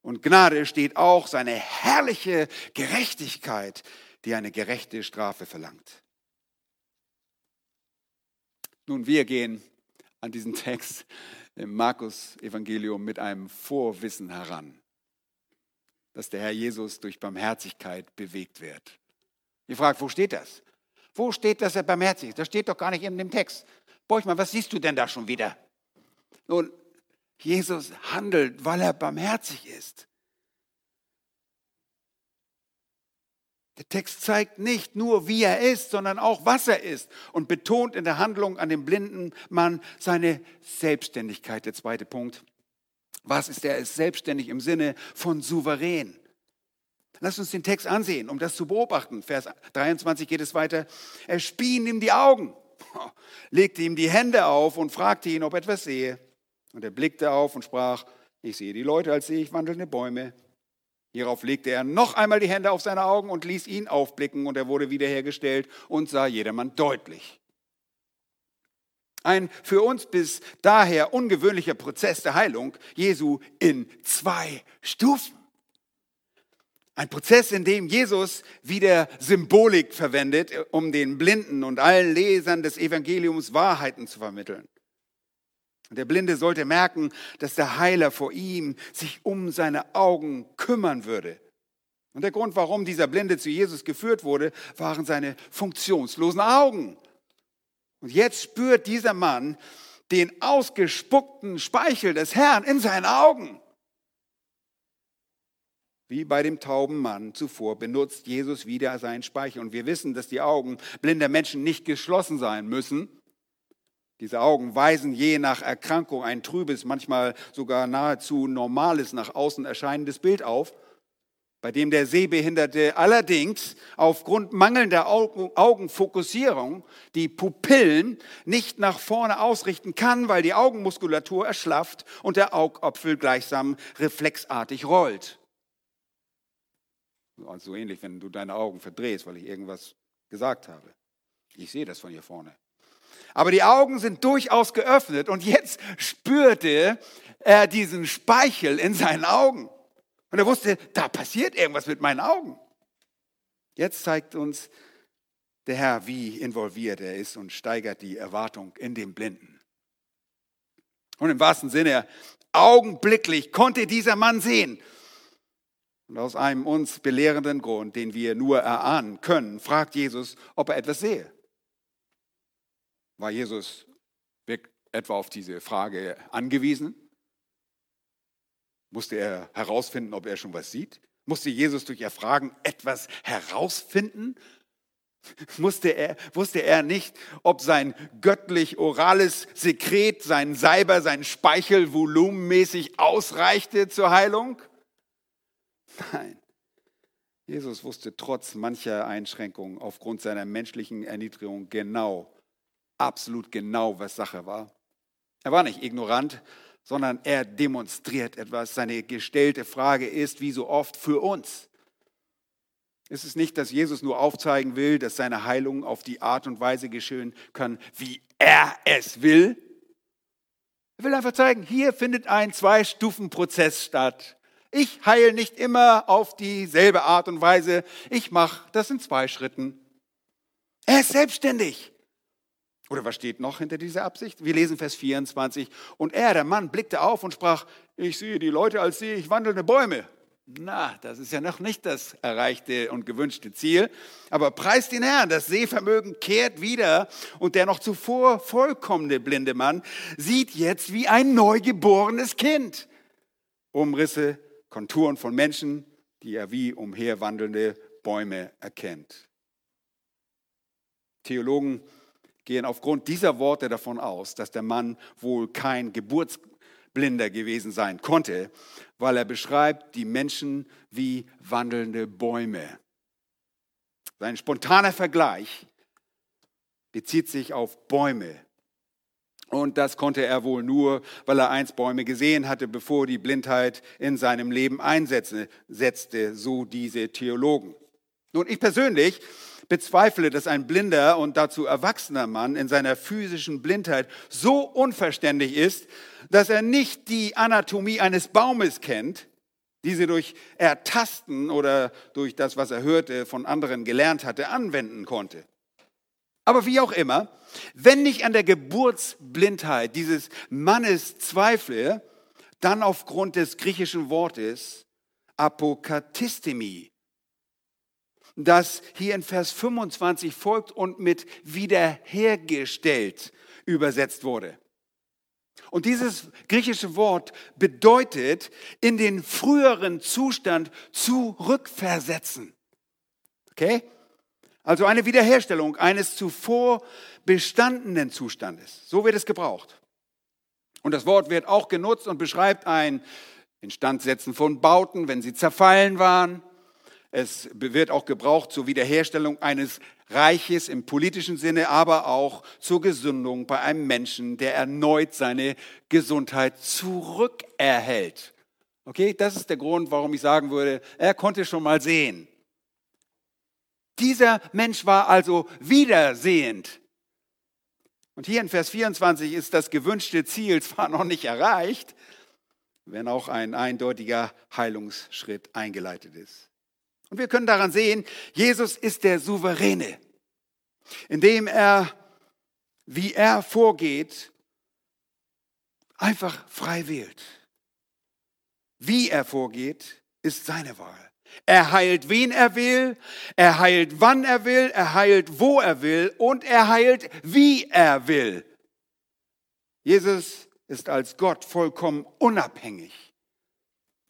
und Gnade steht auch seine herrliche Gerechtigkeit, die eine gerechte Strafe verlangt. Nun, wir gehen an diesen Text im Markus Evangelium mit einem Vorwissen heran, dass der Herr Jesus durch Barmherzigkeit bewegt wird. Ihr fragt, wo steht das? Wo steht, dass er barmherzig ist? Das steht doch gar nicht in dem Text. Borchmann, was siehst du denn da schon wieder? Nun, Jesus handelt, weil er barmherzig ist. Der Text zeigt nicht nur, wie er ist, sondern auch, was er ist und betont in der Handlung an dem blinden Mann seine Selbstständigkeit. Der zweite Punkt. Was ist er? Ist selbstständig im Sinne von souverän. Lass uns den Text ansehen, um das zu beobachten. Vers 23 geht es weiter. Er spien ihm die Augen, legte ihm die Hände auf und fragte ihn, ob er etwas sehe. Und er blickte auf und sprach, ich sehe die Leute, als sehe ich wandelnde Bäume. Hierauf legte er noch einmal die Hände auf seine Augen und ließ ihn aufblicken und er wurde wiederhergestellt und sah jedermann deutlich. Ein für uns bis daher ungewöhnlicher Prozess der Heilung Jesu in zwei Stufen. Ein Prozess, in dem Jesus wieder Symbolik verwendet, um den Blinden und allen Lesern des Evangeliums Wahrheiten zu vermitteln. Der Blinde sollte merken, dass der Heiler vor ihm sich um seine Augen kümmern würde. Und der Grund, warum dieser Blinde zu Jesus geführt wurde, waren seine funktionslosen Augen. Und jetzt spürt dieser Mann den ausgespuckten Speichel des Herrn in seinen Augen. Wie bei dem tauben Mann zuvor benutzt Jesus wieder seinen Speichel. Und wir wissen, dass die Augen blinder Menschen nicht geschlossen sein müssen, diese Augen weisen je nach Erkrankung ein trübes, manchmal sogar nahezu normales, nach außen erscheinendes Bild auf, bei dem der Sehbehinderte allerdings aufgrund mangelnder Augenfokussierung die Pupillen nicht nach vorne ausrichten kann, weil die Augenmuskulatur erschlafft und der Augapfel gleichsam reflexartig rollt. So also ähnlich, wenn du deine Augen verdrehst, weil ich irgendwas gesagt habe. Ich sehe das von hier vorne. Aber die Augen sind durchaus geöffnet und jetzt spürte er diesen Speichel in seinen Augen. Und er wusste, da passiert irgendwas mit meinen Augen. Jetzt zeigt uns der Herr, wie involviert er ist und steigert die Erwartung in dem Blinden. Und im wahrsten Sinne, augenblicklich konnte dieser Mann sehen. Und aus einem uns belehrenden Grund, den wir nur erahnen können, fragt Jesus, ob er etwas sehe. War Jesus etwa auf diese Frage angewiesen? Musste er herausfinden, ob er schon was sieht? Musste Jesus durch Erfragen etwas herausfinden? Musste er, wusste er nicht, ob sein göttlich-orales Sekret, sein Seiber, sein Speichel volumenmäßig ausreichte zur Heilung? Nein. Jesus wusste trotz mancher Einschränkungen aufgrund seiner menschlichen Erniedrigung genau, absolut genau, was Sache war. Er war nicht ignorant, sondern er demonstriert etwas. Seine gestellte Frage ist, wie so oft, für uns. Ist es nicht, dass Jesus nur aufzeigen will, dass seine Heilung auf die Art und Weise geschehen kann, wie er es will? Er will einfach zeigen, hier findet ein Zwei-Stufen-Prozess statt. Ich heile nicht immer auf dieselbe Art und Weise. Ich mache das in zwei Schritten. Er ist selbstständig. Oder was steht noch hinter dieser Absicht? Wir lesen Vers 24. Und er, der Mann, blickte auf und sprach, ich sehe die Leute, als sehe ich wandelnde Bäume. Na, das ist ja noch nicht das erreichte und gewünschte Ziel. Aber preist den Herrn, das Sehvermögen kehrt wieder und der noch zuvor vollkommene blinde Mann sieht jetzt wie ein neugeborenes Kind Umrisse, Konturen von Menschen, die er wie umherwandelnde Bäume erkennt. Theologen gehen aufgrund dieser Worte davon aus, dass der Mann wohl kein Geburtsblinder gewesen sein konnte, weil er beschreibt die Menschen wie wandelnde Bäume. Sein spontaner Vergleich bezieht sich auf Bäume. Und das konnte er wohl nur, weil er einst Bäume gesehen hatte, bevor die Blindheit in seinem Leben einsetzte, so diese Theologen. Nun, ich persönlich bezweifle, dass ein blinder und dazu erwachsener Mann in seiner physischen Blindheit so unverständlich ist, dass er nicht die Anatomie eines Baumes kennt, diese durch Ertasten oder durch das, was er hörte, von anderen gelernt hatte, anwenden konnte. Aber wie auch immer, wenn ich an der Geburtsblindheit dieses Mannes zweifle, dann aufgrund des griechischen Wortes Apokatistemi, das hier in Vers 25 folgt und mit wiederhergestellt übersetzt wurde. Und dieses griechische Wort bedeutet in den früheren Zustand zurückversetzen. Okay? Also eine Wiederherstellung eines zuvor bestandenen Zustandes. So wird es gebraucht. Und das Wort wird auch genutzt und beschreibt ein Instandsetzen von Bauten, wenn sie zerfallen waren. Es wird auch gebraucht zur Wiederherstellung eines Reiches im politischen Sinne, aber auch zur Gesundung bei einem Menschen, der erneut seine Gesundheit zurückerhält. Okay, das ist der Grund, warum ich sagen würde, er konnte schon mal sehen. Dieser Mensch war also wiedersehend. Und hier in Vers 24 ist das gewünschte Ziel zwar noch nicht erreicht, wenn auch ein eindeutiger Heilungsschritt eingeleitet ist. Und wir können daran sehen, Jesus ist der Souveräne, indem er, wie er vorgeht, einfach frei wählt. Wie er vorgeht, ist seine Wahl. Er heilt, wen er will, er heilt, wann er will, er heilt, wo er will und er heilt, wie er will. Jesus ist als Gott vollkommen unabhängig.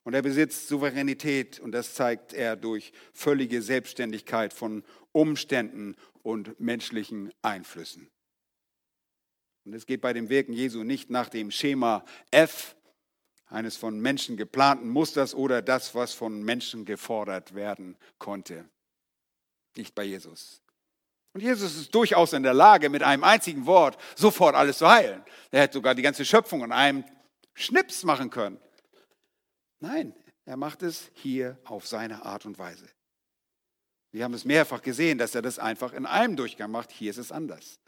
Und er besitzt Souveränität und das zeigt er durch völlige Selbstständigkeit von Umständen und menschlichen Einflüssen. Und es geht bei dem Wirken Jesu nicht nach dem Schema F, eines von Menschen geplanten Musters oder das, was von Menschen gefordert werden konnte. Nicht bei Jesus. Und Jesus ist durchaus in der Lage, mit einem einzigen Wort sofort alles zu heilen. Er hätte sogar die ganze Schöpfung in einem Schnips machen können. Nein, er macht es hier auf seine Art und Weise. Wir haben es mehrfach gesehen, dass er das einfach in einem Durchgang macht. Hier ist es anders.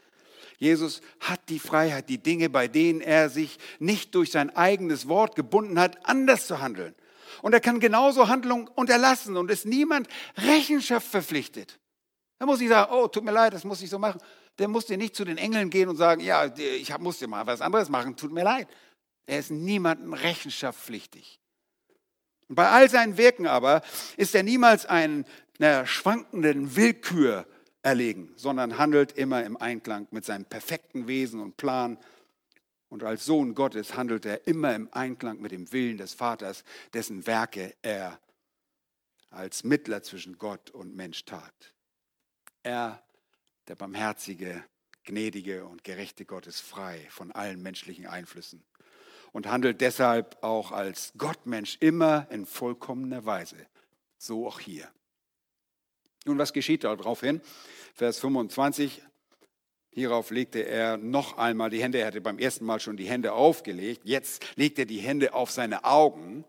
Jesus hat die Freiheit, die Dinge, bei denen er sich nicht durch sein eigenes Wort gebunden hat, anders zu handeln. Und er kann genauso Handlungen unterlassen und ist niemand Rechenschaft verpflichtet. Da muss ich sagen, oh, tut mir leid, das muss ich so machen. Der muss dir nicht zu den Engeln gehen und sagen, ja, ich muss dir mal was anderes machen, tut mir leid. Er ist niemandem rechenschaftspflichtig. Bei all seinen Wirken aber ist er niemals einer schwankenden Willkür erlegen, sondern handelt immer im Einklang mit seinem perfekten Wesen und Plan. Und als Sohn Gottes handelt er immer im Einklang mit dem Willen des Vaters, dessen Werke er als Mittler zwischen Gott und Mensch tat. Er, der barmherzige, gnädige und gerechte Gott, ist frei von allen menschlichen Einflüssen und handelt deshalb auch als Gottmensch immer in vollkommener Weise. So auch hier. Nun, was geschieht daraufhin? Vers 25. Hierauf legte er noch einmal die Hände. Er hatte beim ersten Mal schon die Hände aufgelegt. Jetzt legte er die Hände auf seine Augen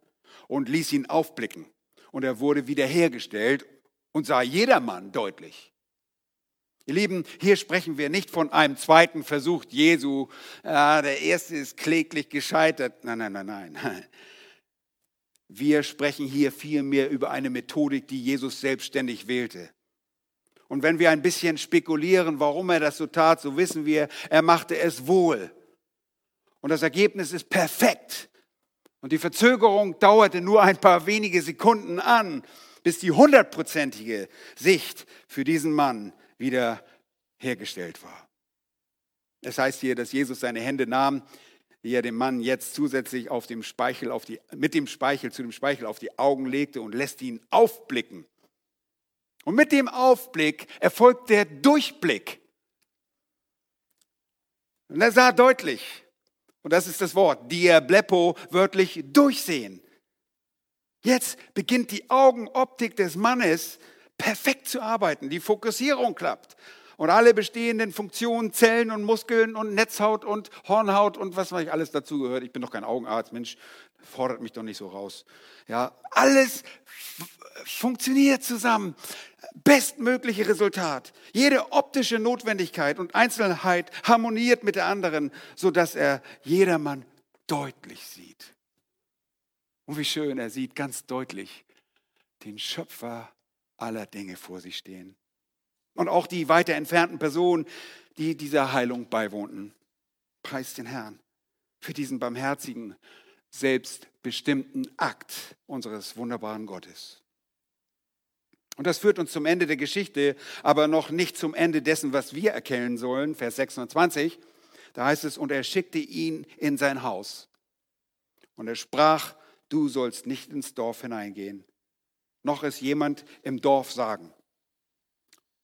und ließ ihn aufblicken. Und er wurde wiederhergestellt und sah jedermann deutlich. Ihr Lieben, hier sprechen wir nicht von einem zweiten Versuch Jesu. Ah, der erste ist kläglich gescheitert. Nein, nein, nein, nein. Wir sprechen hier vielmehr über eine Methodik, die Jesus selbstständig wählte. Und wenn wir ein bisschen spekulieren, warum er das so tat, so wissen wir, er machte es wohl. Und das Ergebnis ist perfekt. Und die Verzögerung dauerte nur ein paar wenige Sekunden an, bis die hundertprozentige Sicht für diesen Mann wieder hergestellt war. Es heißt hier, dass Jesus seine Hände nahm, wie er dem Mann jetzt zusätzlich auf dem Speichel, auf die, mit dem Speichel zu dem Speichel auf die Augen legte und lässt ihn aufblicken. Und mit dem Aufblick erfolgt der Durchblick. Und er sah deutlich, und das ist das Wort, diablepo, wörtlich durchsehen. Jetzt beginnt die Augenoptik des Mannes perfekt zu arbeiten. Die Fokussierung klappt. und alle bestehenden Funktionen, Zellen und Muskeln und Netzhaut und Hornhaut und was weiß ich alles dazugehört. Ich bin doch kein Augenarzt, Mensch, fordert mich doch nicht so raus. Ja, alles funktioniert zusammen. Bestmögliche Resultat. Jede optische Notwendigkeit und Einzelheit harmoniert mit der anderen, sodass er jedermann deutlich sieht. Und wie schön, er sieht ganz deutlich den Schöpfer aller Dinge vor sich stehen. Und auch die weiter entfernten Personen, die dieser Heilung beiwohnten. Preist den Herrn für diesen barmherzigen, selbstbestimmten Akt unseres wunderbaren Gottes. Und das führt uns zum Ende der Geschichte, aber noch nicht zum Ende dessen, was wir erkennen sollen. Vers 26, da heißt es, und er schickte ihn in sein Haus. Und er sprach, du sollst nicht ins Dorf hineingehen, noch es jemand im Dorf sagen.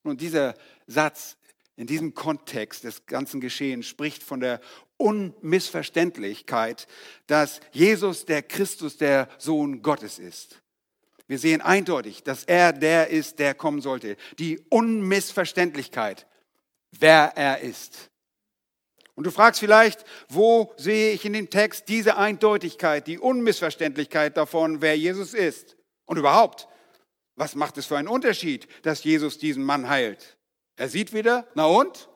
Und dieser Satz in diesem Kontext des ganzen Geschehens spricht von der Unmissverständlichkeit, dass Jesus der Christus, der Sohn Gottes ist. Wir sehen eindeutig, dass er der ist, der kommen sollte. Die Unmissverständlichkeit, wer er ist. Und du fragst vielleicht, wo sehe ich in dem Text diese Eindeutigkeit, die Unmissverständlichkeit davon, wer Jesus ist? Und überhaupt, was macht es für einen Unterschied, dass Jesus diesen Mann heilt? Er sieht wieder, na und?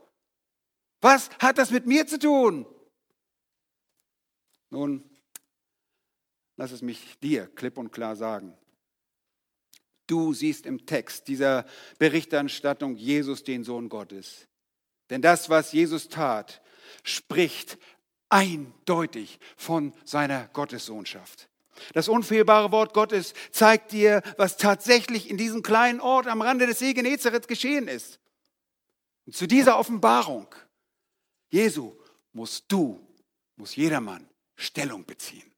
Was hat das mit mir zu tun? Nun, lass es mich dir klipp und klar sagen. Du siehst im Text dieser Berichterstattung Jesus, den Sohn Gottes. Denn das, was Jesus tat, spricht eindeutig von seiner Gottessohnschaft. Das unfehlbare Wort Gottes zeigt dir, was tatsächlich in diesem kleinen Ort am Rande des See Genezareth geschehen ist. Und zu dieser Offenbarung Jesu musst du, muss jedermann Stellung beziehen.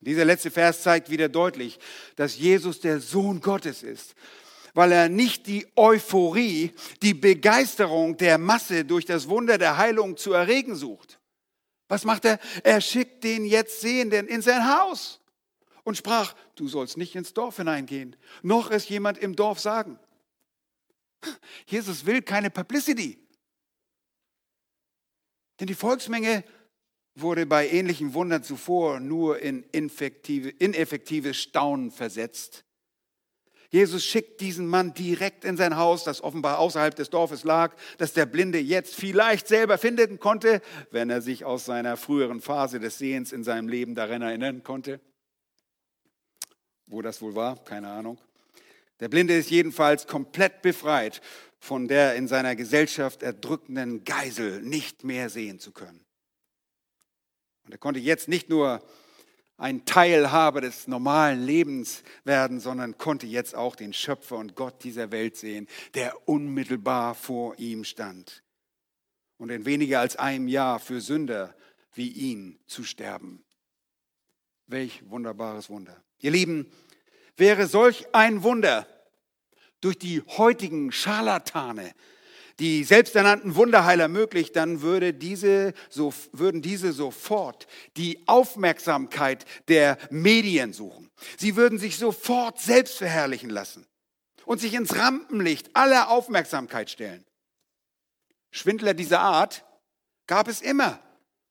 Dieser letzte Vers zeigt wieder deutlich, dass Jesus der Sohn Gottes ist, weil er nicht die Euphorie, die Begeisterung der Masse durch das Wunder der Heilung zu erregen sucht. Was macht er? Er schickt den jetzt Sehenden in sein Haus und sprach, du sollst nicht ins Dorf hineingehen, noch es jemand im Dorf sagen. Jesus will keine Publicity. Denn die Volksmenge wurde bei ähnlichen Wundern zuvor nur in ineffektives Staunen versetzt. Jesus schickt diesen Mann direkt in sein Haus, das offenbar außerhalb des Dorfes lag, das der Blinde jetzt vielleicht selber finden konnte, wenn er sich aus seiner früheren Phase des Sehens in seinem Leben daran erinnern konnte. Wo das wohl war, keine Ahnung. Der Blinde ist jedenfalls komplett befreit von der in seiner Gesellschaft erdrückenden Geisel, nicht mehr sehen zu können. Und er konnte jetzt nicht nur ein Teilhaber des normalen Lebens werden, sondern konnte jetzt auch den Schöpfer und Gott dieser Welt sehen, der unmittelbar vor ihm stand. Und in weniger als einem Jahr für Sünder wie ihn zu sterben. Welch wunderbares Wunder. Ihr Lieben, Wäre solch ein Wunder durch die heutigen Scharlatane, die selbsternannten Wunderheiler möglich, dann würde diese, so, würden diese sofort die Aufmerksamkeit der Medien suchen. Sie würden sich sofort selbst verherrlichen lassen und sich ins Rampenlicht aller Aufmerksamkeit stellen. Schwindler dieser Art gab es immer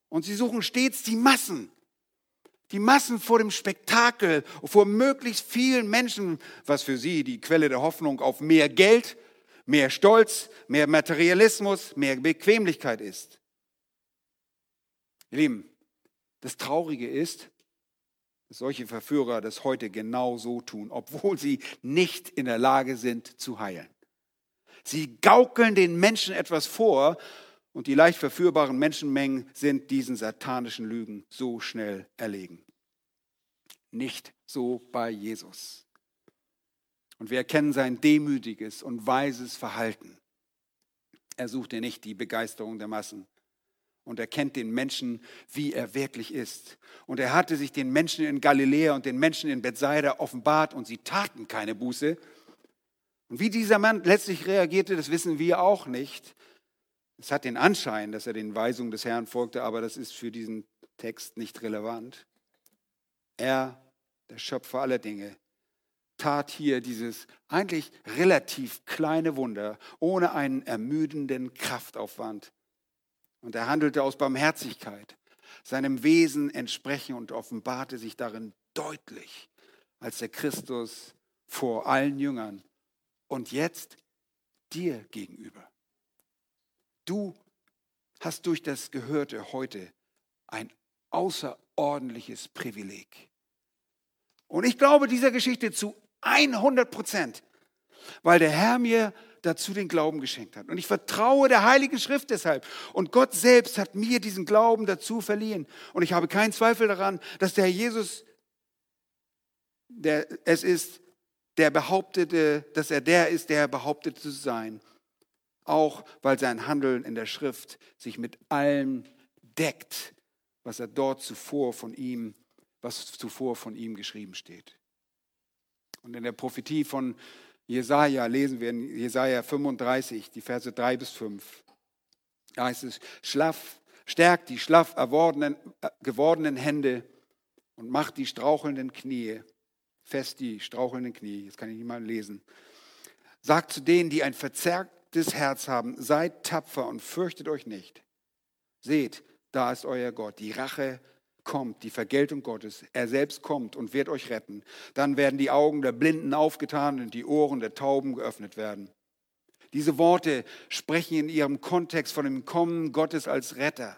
und sie suchen stets die Massen die Massen vor dem Spektakel, vor möglichst vielen Menschen, was für sie die Quelle der Hoffnung auf mehr Geld, mehr Stolz, mehr Materialismus, mehr Bequemlichkeit ist. Ihr Lieben, das Traurige ist, dass solche Verführer das heute genau so tun, obwohl sie nicht in der Lage sind zu heilen. Sie gaukeln den Menschen etwas vor und die leicht verführbaren Menschenmengen sind diesen satanischen Lügen so schnell erlegen. Nicht so bei Jesus. Und wir erkennen sein demütiges und weises Verhalten. Er suchte nicht die Begeisterung der Massen und er kennt den Menschen, wie er wirklich ist. Und er hatte sich den Menschen in Galiläa und den Menschen in Bethsaida offenbart und sie taten keine Buße. Und wie dieser Mann letztlich reagierte, das wissen wir auch nicht. Es hat den Anschein, dass er den Weisungen des Herrn folgte, aber das ist für diesen Text nicht relevant. Er, der Schöpfer aller Dinge, tat hier dieses eigentlich relativ kleine Wunder ohne einen ermüdenden Kraftaufwand. Und er handelte aus Barmherzigkeit, seinem Wesen entsprechen und offenbarte sich darin deutlich als der Christus vor allen Jüngern und jetzt dir gegenüber. Du hast durch das Gehörte heute ein außerordentliches Privileg. Und ich glaube dieser Geschichte zu 100 Prozent, weil der Herr mir dazu den Glauben geschenkt hat. Und ich vertraue der Heiligen Schrift deshalb. Und Gott selbst hat mir diesen Glauben dazu verliehen. Und ich habe keinen Zweifel daran, dass der Herr Jesus der es ist, der behauptete, dass er der ist, der er behauptete zu sein. Auch weil sein Handeln in der Schrift sich mit allem deckt, was er dort zuvor von ihm, was zuvor von ihm geschrieben steht. Und in der Prophetie von Jesaja lesen wir in Jesaja 35, die Verse 3 bis 5. Da heißt es: Schlaff, stärkt die schlaff äh, gewordenen Hände und macht die strauchelnden Knie fest, die strauchelnden Knie. Jetzt kann ich nicht mal lesen. Sagt zu denen, die ein verzerrtes Herz haben: Seid tapfer und fürchtet euch nicht. Seht, da ist euer Gott. Die Rache kommt, die Vergeltung Gottes. Er selbst kommt und wird euch retten. Dann werden die Augen der Blinden aufgetan und die Ohren der Tauben geöffnet werden. Diese Worte sprechen in ihrem Kontext von dem Kommen Gottes als Retter,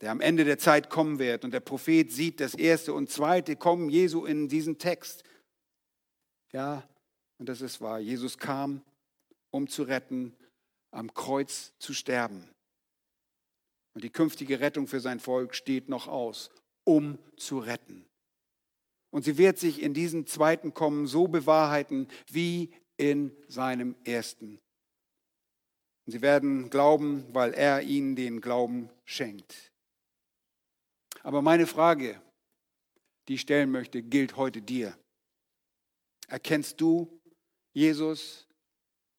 der am Ende der Zeit kommen wird. Und der Prophet sieht das erste und zweite Kommen Jesu in diesem Text. Ja, und das ist wahr. Jesus kam, um zu retten, am Kreuz zu sterben. Und die künftige Rettung für sein Volk steht noch aus, um zu retten. Und sie wird sich in diesem zweiten Kommen so bewahrheiten wie in seinem ersten. Und sie werden glauben, weil er ihnen den Glauben schenkt. Aber meine Frage, die ich stellen möchte, gilt heute dir. Erkennst du Jesus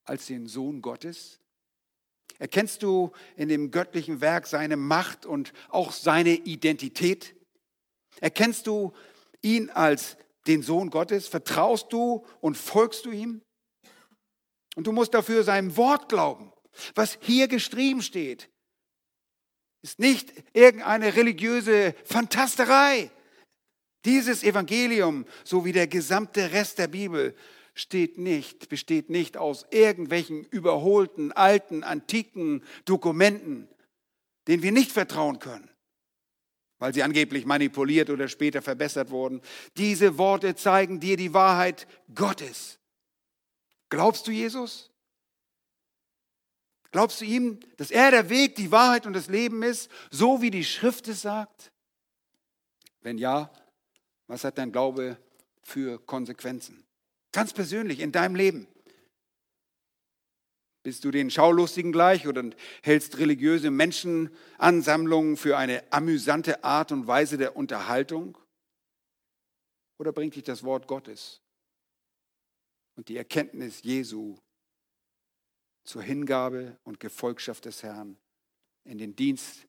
als den Sohn Gottes? Erkennst du in dem göttlichen Werk seine Macht und auch seine Identität? Erkennst du ihn als den Sohn Gottes? Vertraust du und folgst du ihm? Und du musst dafür seinem Wort glauben, was hier geschrieben steht. Ist nicht irgendeine religiöse Fantasterei. Dieses Evangelium, so wie der gesamte Rest der Bibel, steht nicht, besteht nicht aus irgendwelchen überholten, alten, antiken Dokumenten, denen wir nicht vertrauen können, weil sie angeblich manipuliert oder später verbessert wurden. Diese Worte zeigen dir die Wahrheit Gottes. Glaubst du Jesus? Glaubst du ihm, dass er der Weg, die Wahrheit und das Leben ist, so wie die Schrift es sagt? Wenn ja, was hat dein Glaube für Konsequenzen? Ganz persönlich in deinem Leben. Bist du den Schaulustigen gleich oder hältst religiöse Menschenansammlungen für eine amüsante Art und Weise der Unterhaltung? Oder bringt dich das Wort Gottes und die Erkenntnis Jesu zur Hingabe und Gefolgschaft des Herrn in den Dienst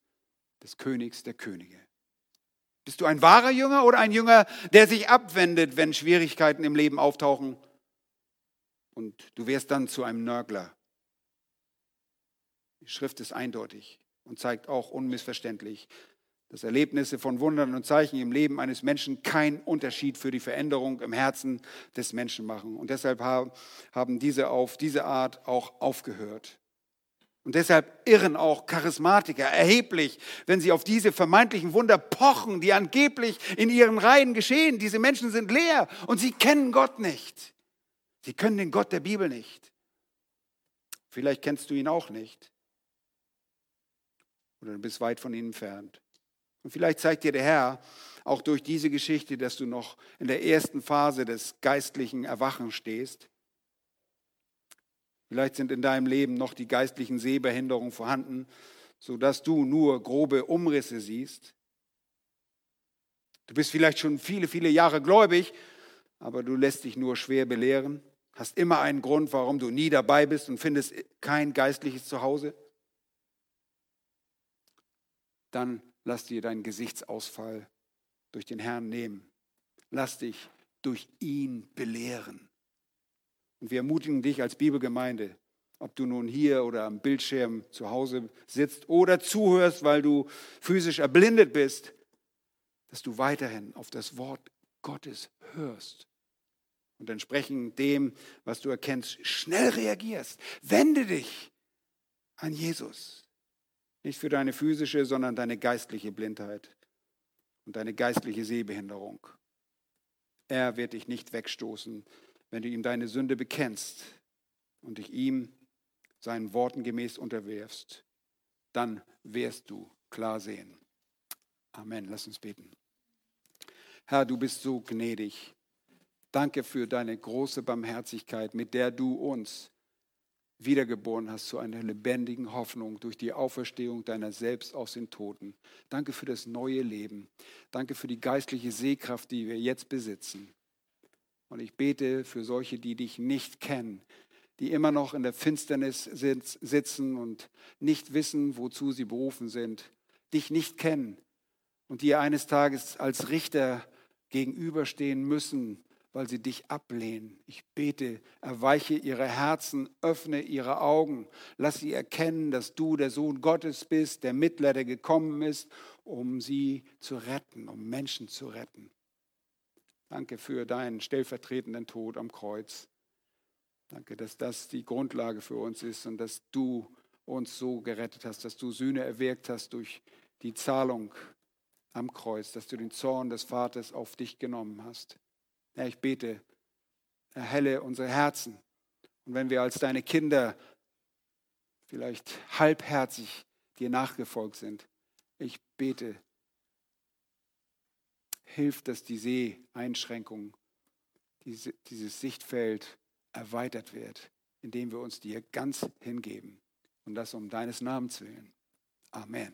des Königs der Könige? Bist du ein wahrer Jünger oder ein Jünger, der sich abwendet, wenn Schwierigkeiten im Leben auftauchen? Und du wirst dann zu einem Nörgler. Die Schrift ist eindeutig und zeigt auch unmissverständlich, dass Erlebnisse von Wundern und Zeichen im Leben eines Menschen keinen Unterschied für die Veränderung im Herzen des Menschen machen. Und deshalb haben diese auf diese Art auch aufgehört. Und deshalb irren auch Charismatiker erheblich, wenn sie auf diese vermeintlichen Wunder pochen, die angeblich in ihren Reihen geschehen. Diese Menschen sind leer und sie kennen Gott nicht. Sie können den Gott der Bibel nicht. Vielleicht kennst du ihn auch nicht. Oder du bist weit von ihm entfernt. Und vielleicht zeigt dir der Herr auch durch diese Geschichte, dass du noch in der ersten Phase des geistlichen Erwachens stehst Vielleicht sind in deinem Leben noch die geistlichen Sehbehinderungen vorhanden, sodass du nur grobe Umrisse siehst. Du bist vielleicht schon viele, viele Jahre gläubig, aber du lässt dich nur schwer belehren, hast immer einen Grund, warum du nie dabei bist und findest kein geistliches Zuhause. Dann lass dir deinen Gesichtsausfall durch den Herrn nehmen. Lass dich durch ihn belehren. Und wir ermutigen dich als Bibelgemeinde, ob du nun hier oder am Bildschirm zu Hause sitzt oder zuhörst, weil du physisch erblindet bist, dass du weiterhin auf das Wort Gottes hörst und entsprechend dem, was du erkennst, schnell reagierst. Wende dich an Jesus. Nicht für deine physische, sondern deine geistliche Blindheit und deine geistliche Sehbehinderung. Er wird dich nicht wegstoßen, wenn du ihm deine Sünde bekennst und dich ihm seinen Worten gemäß unterwirfst. Dann wirst du klar sehen. Amen. Lass uns beten. Herr, du bist so gnädig. Danke für deine große Barmherzigkeit, mit der du uns wiedergeboren hast zu einer lebendigen Hoffnung durch die Auferstehung deiner selbst aus den Toten. Danke für das neue Leben. Danke für die geistliche Sehkraft, die wir jetzt besitzen. Und ich bete für solche, die dich nicht kennen, die immer noch in der Finsternis sitzen und nicht wissen, wozu sie berufen sind, dich nicht kennen und die eines Tages als Richter gegenüberstehen müssen weil sie dich ablehnen. Ich bete, erweiche ihre Herzen, öffne ihre Augen, lass sie erkennen, dass du der Sohn Gottes bist, der Mittler, der gekommen ist, um sie zu retten, um Menschen zu retten. Danke für deinen stellvertretenden Tod am Kreuz. Danke, dass das die Grundlage für uns ist und dass du uns so gerettet hast, dass du Sühne erwirkt hast durch die Zahlung am Kreuz, dass du den Zorn des Vaters auf dich genommen hast. Herr, ich bete, erhelle unsere Herzen. Und wenn wir als deine Kinder vielleicht halbherzig dir nachgefolgt sind, ich bete, hilf, dass die Seheinschränkung, diese, dieses Sichtfeld erweitert wird, indem wir uns dir ganz hingeben. Und das um deines Namens willen. Amen.